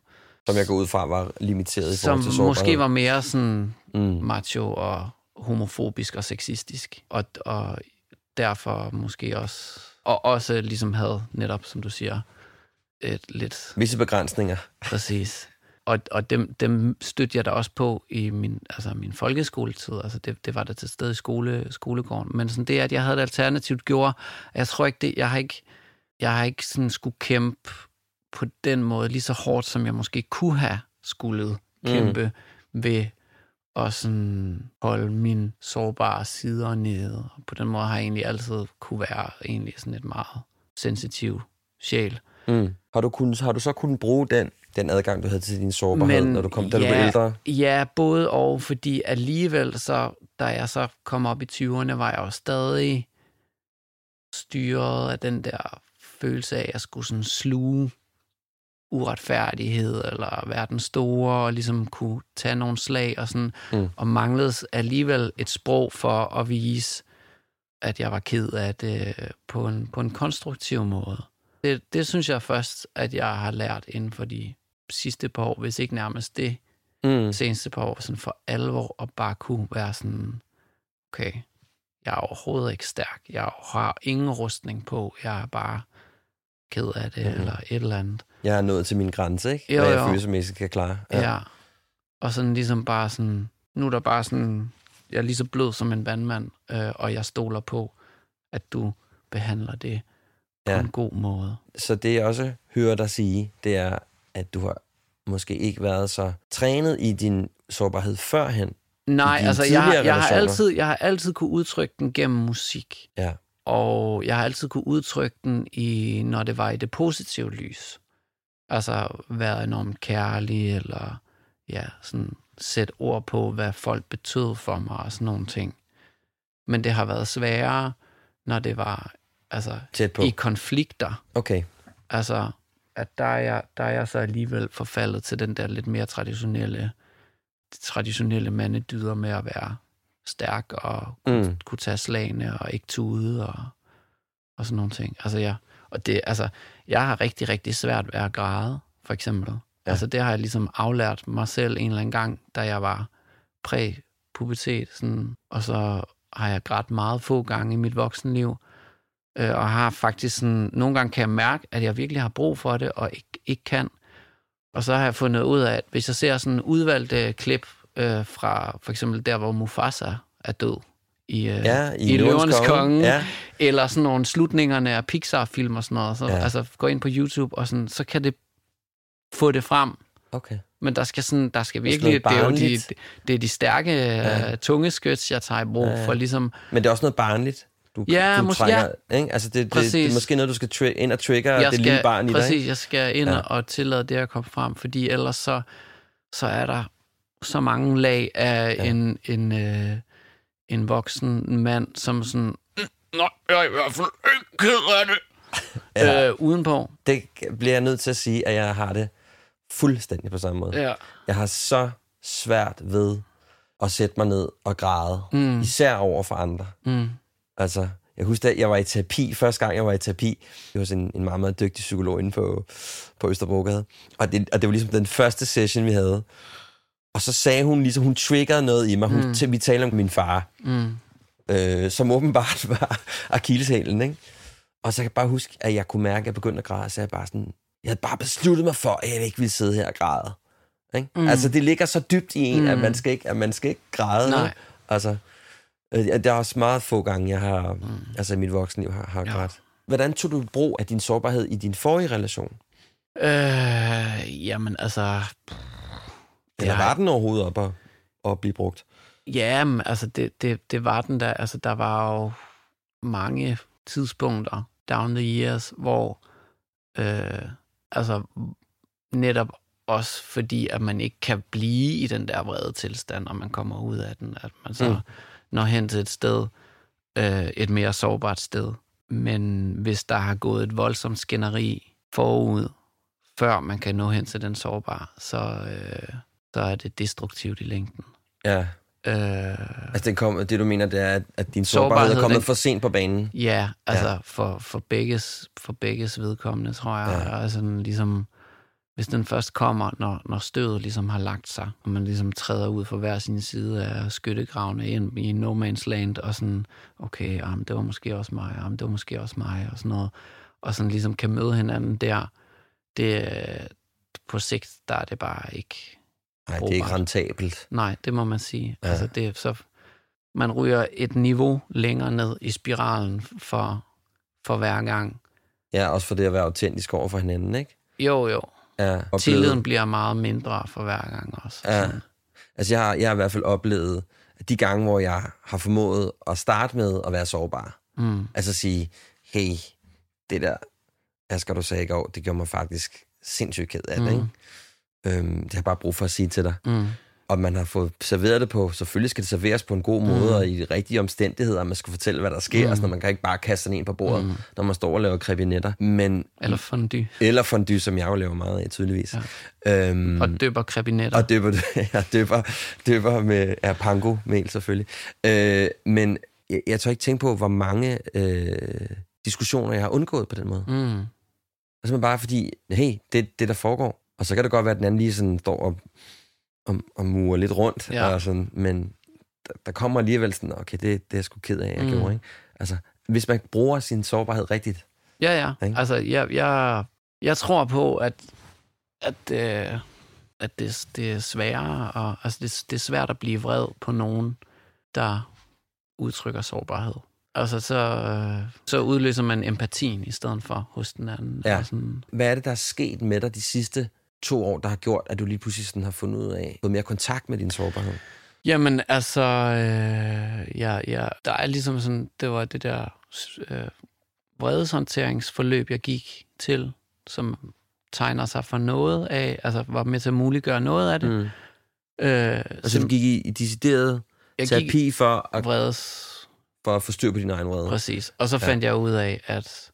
Speaker 1: Som jeg går ud fra var limiteret i
Speaker 2: Som
Speaker 1: forhold til sårbarhed.
Speaker 2: måske var mere sådan
Speaker 1: Mm.
Speaker 2: macho og homofobisk og sexistisk. Og, og derfor måske også... Og også ligesom havde netop, som du siger, et lidt
Speaker 1: Visse begrænsninger. [laughs]
Speaker 2: præcis. Og, og dem, dem stødte jeg da også på i min, altså min folkeskoletid. Altså det, det var der til stede i skole, skolegården. Men sådan det, at jeg havde et alternativt, gjorde, at jeg tror ikke det, jeg har ikke, jeg har ikke sådan skulle kæmpe på den måde lige så hårdt, som jeg måske kunne have skulle kæmpe mm. ved at sådan holde mine sårbare sider nede. Og på den måde har jeg egentlig altid kunne være egentlig sådan et meget sensitiv sjæl.
Speaker 1: Mm. Har, du kun, har du så kunnet bruge den, den adgang, du havde til din sårbarhed, når du kom, da du var ældre?
Speaker 2: Ja, både og, fordi alligevel så, da jeg så kom op i 20'erne, var jeg jo stadig styret af den der følelse af, at jeg skulle sådan sluge uretfærdighed, eller være den store, og ligesom kunne tage nogle slag, og, sådan,
Speaker 1: mm.
Speaker 2: og manglede alligevel et sprog for at vise, at jeg var ked af det på en, på en konstruktiv måde. Det, det synes jeg først, at jeg har lært inden for de sidste par år, hvis ikke nærmest det
Speaker 1: Mm.
Speaker 2: seneste par år, sådan for alvor at bare kunne være sådan, okay, jeg er overhovedet ikke stærk, jeg har ingen rustning på, jeg er bare ked af det, mm. eller et eller andet.
Speaker 1: Jeg er nået til min grænse, ikke?
Speaker 2: Jo,
Speaker 1: Hvad jeg
Speaker 2: jo.
Speaker 1: følelsesmæssigt kan klare.
Speaker 2: Ja. ja. Og sådan ligesom bare sådan, nu er der bare sådan, jeg er lige så blød som en vandmand, øh, og jeg stoler på, at du behandler det på
Speaker 1: Ja.
Speaker 2: en god måde.
Speaker 1: Så det jeg også hører dig sige, det er, at du har måske ikke været så trænet i din sårbarhed førhen.
Speaker 2: Nej, altså jeg, jeg, har altid, jeg har altid kunne udtrykke den gennem musik.
Speaker 1: Ja.
Speaker 2: Og jeg har altid kunne udtrykke den, i, når det var i det positive lys. Altså været enormt kærlig, eller ja, sådan sætte ord på, hvad folk betød for mig, og sådan nogle ting. Men det har været sværere, når det var altså,
Speaker 1: Tæt på.
Speaker 2: i konflikter.
Speaker 1: Okay.
Speaker 2: Altså, at der er, jeg, der er jeg så alligevel forfaldet til den der lidt mere traditionelle, traditionelle mandedyder med at være stærk og kunne,
Speaker 1: Mm.
Speaker 2: kunne tage slagene og ikke tude og, og sådan nogle ting. Altså, jeg, og det, altså, jeg har rigtig, rigtig svært ved at græde, for eksempel.
Speaker 1: Ja.
Speaker 2: Altså, det har jeg ligesom aflært mig selv en eller anden gang, da jeg var præ-pubertet, sådan, og så har jeg grædt meget få gange i mit voksenliv, øh, og har faktisk sådan, nogle gange kan jeg mærke, at jeg virkelig har brug for det, og ikke, ikke kan. Og så har jeg fundet ud af, at hvis jeg ser sådan udvalgte klip øh, fra for eksempel der, hvor Mufasa er død, i, øh,
Speaker 1: Ja, i,
Speaker 2: i Løvernes Konge,
Speaker 1: Ja.
Speaker 2: eller sådan nogle slutningerne af Pixar-film og sådan noget, så
Speaker 1: Ja.
Speaker 2: ja. altså gå ind på YouTube, og sådan, så kan det få det frem.
Speaker 1: Okay.
Speaker 2: Men der skal, sådan, der skal virkelig, det er jo de, det, det er de stærke
Speaker 1: Ja.
Speaker 2: ja. tunge skyts, jeg tager i brug
Speaker 1: Ja,
Speaker 2: ja,
Speaker 1: ja.
Speaker 2: ja. for ligesom,
Speaker 1: Men det er også noget barnligt. Du,
Speaker 2: Ja,
Speaker 1: du
Speaker 2: måske-
Speaker 1: trænger, ikke? Altså det, det, det,
Speaker 2: Præcis.
Speaker 1: er måske noget, du skal tri- ind og trigger
Speaker 2: jeg
Speaker 1: det
Speaker 2: skal,
Speaker 1: lille barn i dig.
Speaker 2: præcis, jeg skal ind
Speaker 1: Ja.
Speaker 2: ja. og tillade det at komme frem, fordi ellers så, så er der så mange lag af
Speaker 1: Ja.
Speaker 2: en, en, øh, en voksen mand, som sådan, "Mm, nej, jeg er i hvert fald ikke ked af det,
Speaker 1: Ja.
Speaker 2: øh, udenpå.
Speaker 1: Det bliver jeg nødt til at sige, at jeg har det fuldstændig på samme måde.
Speaker 2: Ja.
Speaker 1: Jeg har så svært ved at sætte mig ned og græde.
Speaker 2: Mm.
Speaker 1: Især over for andre.
Speaker 2: Mm.
Speaker 1: Altså, jeg husker, at jeg var i terapi, første gang jeg var i terapi, det var sådan en meget, meget dygtig psykolog inde på, på Østerbrogade. Og det, og det var ligesom den første session, vi havde. Og så sagde hun ligesom, hun triggerede noget i mig. Hun,
Speaker 2: Mm.
Speaker 1: til, vi talte om min far,
Speaker 2: Mm.
Speaker 1: øh, som åbenbart [laughs] var akilleshælen, ikke? Og så kan jeg bare huske, at jeg kunne mærke, at jeg begyndte at græde, så jeg bare sådan, jeg havde bare besluttet mig for, at jeg ikke ville sidde her og græde. Ikke? Mm. Altså, det ligger så dybt i en, mm. at man skal ikke, at man skal ikke græde.
Speaker 2: Nej.
Speaker 1: Altså, øh, der er også meget få gange, jeg har, mm. Altså i mit voksenliv har, har
Speaker 2: Ja.
Speaker 1: grædt. Hvordan tog du brug af din sårbarhed i din forrige relation?
Speaker 2: Øh, jamen altså...
Speaker 1: Eller var den overhovedet op at, at blive brugt?
Speaker 2: Ja, men altså det, det, det var den der. Altså der var jo mange tidspunkter down the years, hvor øh, altså netop også fordi, at man ikke kan blive i den der vrede tilstand, og man kommer ud af den, at man så
Speaker 1: mm.
Speaker 2: når hen til et sted, øh, et mere sårbart sted. Men hvis der har gået et voldsomt skænderi forud, før man kan nå hen til den sårbare, så, øh, så er det destruktivt i længden.
Speaker 1: Ja.
Speaker 2: Øh,
Speaker 1: Altså, det, kom, det du mener, det er, at- din
Speaker 2: Sårbarhed,
Speaker 1: er kommet
Speaker 2: den-
Speaker 1: for sent på banen.
Speaker 2: Ja, altså ja. For, for, begges, for begges vedkommende, tror jeg.
Speaker 1: Ja.
Speaker 2: Altså, ligesom, hvis den først kommer, når, når støvet ligesom har lagt sig, og man ligesom træder ud for hver sin side af skyttegravene ind i no man's land, og sådan, okay, jamen, det var måske også mig, jamen, det var måske også mig, og sådan noget. Og sådan ligesom kan møde hinanden der, det, på sigt, der er det bare ikke
Speaker 1: Nej, det er ikke rentabelt.
Speaker 2: Nej, det må man sige.
Speaker 1: Ja.
Speaker 2: Altså, det er så, man ryger et niveau længere ned i spiralen for, for hver gang.
Speaker 1: Ja, også for det at være autentisk over for hinanden, ikke?
Speaker 2: Jo, jo.
Speaker 1: Ja, og
Speaker 2: Tilliden
Speaker 1: blevet-
Speaker 2: bliver meget mindre for hver gang også.
Speaker 1: Ja.
Speaker 2: Sådan.
Speaker 1: Altså, jeg har, jeg har i hvert fald oplevet, at de gange, hvor jeg har formået at starte med at være sårbar,
Speaker 2: Mm.
Speaker 1: altså sige, hey, det der, Asger, du sagde i går, det gjorde mig faktisk sindssygt ked af det,
Speaker 2: Mm.
Speaker 1: ikke? Øhm, det har jeg bare brug for at sige til dig.
Speaker 2: Mm.
Speaker 1: Og man har fået serveret det på, selvfølgelig skal det serveres på en god måde,
Speaker 2: Mm.
Speaker 1: og i de rigtige omstændigheder, man skal fortælle, hvad der sker,
Speaker 2: Mm.
Speaker 1: mm. altså, man kan ikke bare kaste sådan en på bordet,
Speaker 2: Mm.
Speaker 1: når man står og laver krebinetter. Men,
Speaker 2: Eller fondue.
Speaker 1: eller fondue, som jeg jo laver meget af, tydeligvis.
Speaker 2: Ja.
Speaker 1: Øhm,
Speaker 2: Og døber krebinetter.
Speaker 1: og døber, [laughs] ja, døber, døber med ja, pango-mel selvfølgelig. Øh, men jeg, jeg tør ikke tænke på, hvor mange øh, diskussioner, jeg har undgået på den måde.
Speaker 2: Mm.
Speaker 1: Altså bare fordi, hey, det det, der foregår. Og så kan det godt være, at den anden lige sådan står og, og, og murer lidt rundt.
Speaker 2: Ja.
Speaker 1: Og sådan, men der, der kommer alligevel sådan, okay, det, det er jeg sgu ked af, jeg
Speaker 2: Mm.
Speaker 1: gjorde. Ikke? Altså, hvis man bruger sin sårbarhed rigtigt.
Speaker 2: Ja, ja.
Speaker 1: Ikke?
Speaker 2: Altså, jeg, jeg, jeg tror på, at, at, øh, at det, det er sværere, og, altså det, det er svært at blive vred på nogen, der udtrykker sårbarhed. Altså, så, øh, så udløser man empatien i stedet for hos den anden.
Speaker 1: Ja.
Speaker 2: Sådan,
Speaker 1: Hvad er det, der er sket med dig de sidste to år, der har gjort, at du lige pludselig sådan har fundet ud af, fået mere kontakt med din sårbarhed?
Speaker 2: Jamen, altså, øh, ja, ja, der er ligesom sådan, det var det der øh, vredeshåndteringsforløb, jeg gik til, som tegner sig for noget af, altså var med til at muliggøre noget af det.
Speaker 1: Mm.
Speaker 2: Øh,
Speaker 1: Altså, du gik i, i decideret terapi for at,
Speaker 2: vredes,
Speaker 1: for at få styr på din egen vrede.
Speaker 2: præcis. Og så
Speaker 1: Ja.
Speaker 2: fandt jeg ud af, at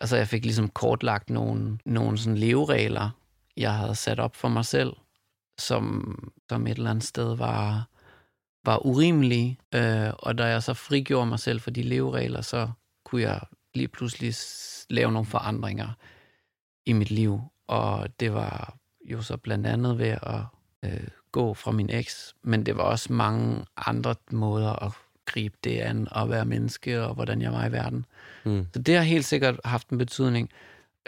Speaker 2: altså, jeg fik ligesom kortlagt nogle, nogle sådan leveregler, jeg havde sat op for mig selv, som, som et eller andet sted var, var urimelige. Øh, og da jeg så frigjorde mig selv for de leveregler, så kunne jeg lige pludselig lave nogle forandringer i mit liv. Og det var jo så blandt andet ved at øh, gå fra min eks, men det var også mange andre måder at gribe det an og være menneske og hvordan jeg var i verden.
Speaker 1: Mm.
Speaker 2: Så det har helt sikkert haft en betydning.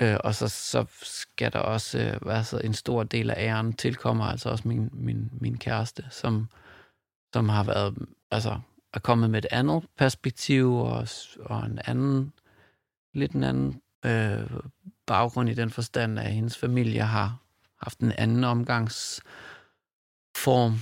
Speaker 2: Øh, og så, så skal der også øh, være så en stor del af æren tilkommer altså også min, min, min kæreste, som, som har været, altså, er kommet med et andet perspektiv og, og en anden, lidt en anden øh, baggrund i den forstand, at hendes familie har haft en anden omgangsform,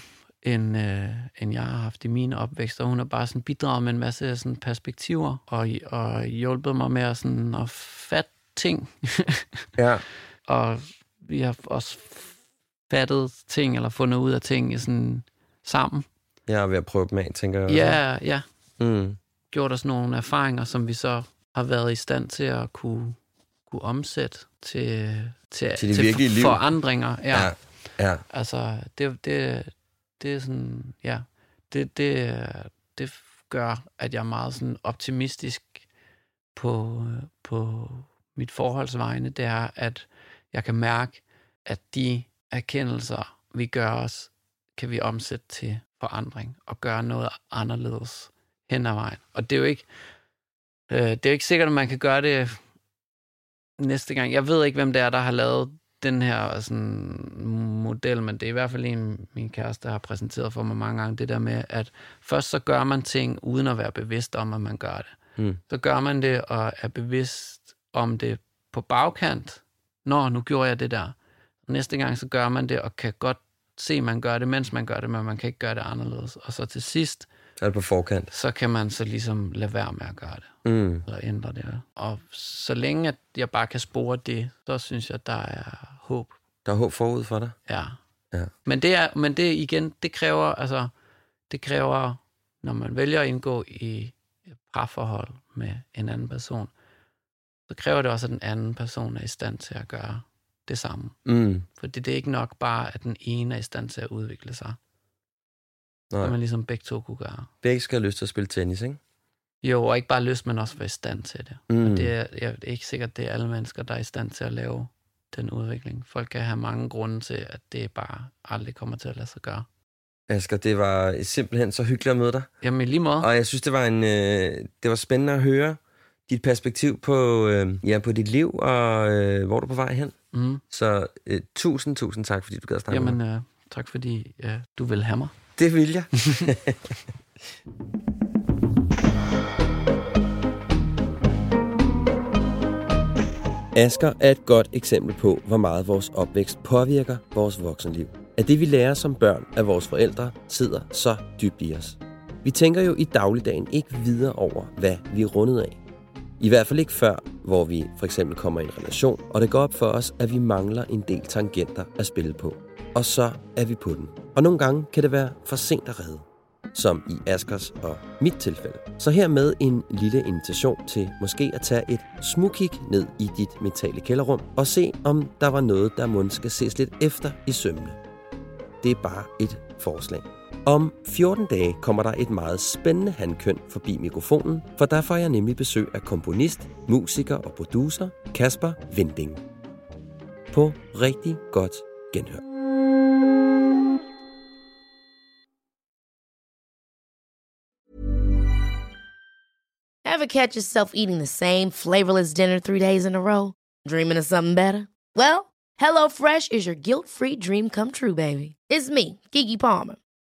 Speaker 2: end, øh, end jeg har haft i min opvækst. Og hun har bare sådan bidraget med en masse sådan perspektiver og, og hjulpet mig med at, sådan, at fatte ting. [laughs]
Speaker 1: Ja.
Speaker 2: og vi har også fattet ting, eller fundet ud af ting sådan, sammen.
Speaker 1: Er ved at prøve dem af, tænker jeg. også.
Speaker 2: Ja, ja.
Speaker 1: Mm.
Speaker 2: Gjort os nogle erfaringer, som vi så har været i stand til at kunne, kunne omsætte til, til,
Speaker 1: Til
Speaker 2: til
Speaker 1: virkelige liv.
Speaker 2: forandringer. Ja.
Speaker 1: Ja. ja.
Speaker 2: Altså, det, det, det er sådan, ja, det, det, det gør, at jeg er meget sådan optimistisk på, på mit forholdsvegne. Det er, at jeg kan mærke, at de erkendelser, vi gør os, kan vi omsætte til forandring og gøre noget anderledes hen ad vejen. Og det er jo ikke, øh, det er jo ikke sikkert, at man kan gøre det næste gang. Jeg ved ikke, hvem det er, der har lavet den her sådan, model, men det er i hvert fald en, min kæreste har præsenteret for mig mange gange, det der med, at først så gør man ting, uden at være bevidst om, at man gør det.
Speaker 1: Mm.
Speaker 2: Så gør man det, og er bevidst om det på bagkant. Nå, nu gjorde jeg det der. Næste gang, så gør man det, og kan godt se, at man gør det, mens man gør det, men man kan ikke gøre det anderledes. Og så til sidst,
Speaker 1: Så er det på forkant.
Speaker 2: så kan man så ligesom lade være med at gøre det
Speaker 1: Mm.
Speaker 2: eller ændre det. Og så længe at jeg bare kan spore det, så synes jeg, der er håb.
Speaker 1: Der er håb forud for dig.
Speaker 2: Ja.
Speaker 1: Ja.
Speaker 2: Men det er, men det igen, det kræver, altså, det kræver, når man vælger at indgå i et parforhold med en anden person, så kræver det også, at den anden person er i stand til at gøre det samme.
Speaker 1: Mm.
Speaker 2: Fordi det er ikke nok bare, at den ene er i stand til at udvikle sig.
Speaker 1: Nej.
Speaker 2: Som man ligesom begge to kunne gøre.
Speaker 1: Begge skal have lyst til at spille tennis, ikke?
Speaker 2: Jo, og ikke bare lyst, men også være i stand til det.
Speaker 1: Mm.
Speaker 2: Og det er, jeg er ikke sikkert, det er alle mennesker, der er i stand til at lave den udvikling. Folk kan have mange grunde til, at det bare aldrig kommer til at lade sig gøre.
Speaker 1: Asger, det var simpelthen så hyggeligt at møde dig.
Speaker 2: Jamen i lige måde.
Speaker 1: Og jeg synes, det var, en, øh, det var spændende at høre dit perspektiv på, øh, ja, på dit liv, og øh, hvor du er på vej hen.
Speaker 2: Mm.
Speaker 1: Så øh, tusind, tusind tak, fordi du gad at snakke med
Speaker 2: Jamen,
Speaker 1: mig.
Speaker 2: øh, tak fordi ja, du vil have mig.
Speaker 1: Det vil jeg. [laughs] Asger er et godt eksempel på, hvor meget vores opvækst påvirker vores voksenliv. At det, vi lærer som børn af vores forældre, sidder så dybt i os. Vi tænker jo i dagligdagen ikke videre over, hvad vi er rundet af. I hvert fald ikke før, hvor vi for eksempel kommer i en relation, og det går op for os, at vi mangler en del tangenter at spille på. Og så er vi på den. Og nogle gange kan det være for sent at redde. Som i Askers og mit tilfælde. Så hermed en lille invitation til måske at tage et smukik ned i dit mentale kælderrum og se, om der var noget, der måske skal ses lidt efter i sømne. Det er bare et forslag. Om 14 dage kommer der et meget spændende handkøn forbi mikrofonen, for der får jeg nemlig besøg af komponist, musiker og producer Kasper Vinding. På rigtig godt genhør.
Speaker 5: Ever catch yourself eating the same flavorless dinner three days in a row? Dreaming of something better? Well, HelloFresh is your guilt-free dream come true, baby. It's me, Kiki Palmer.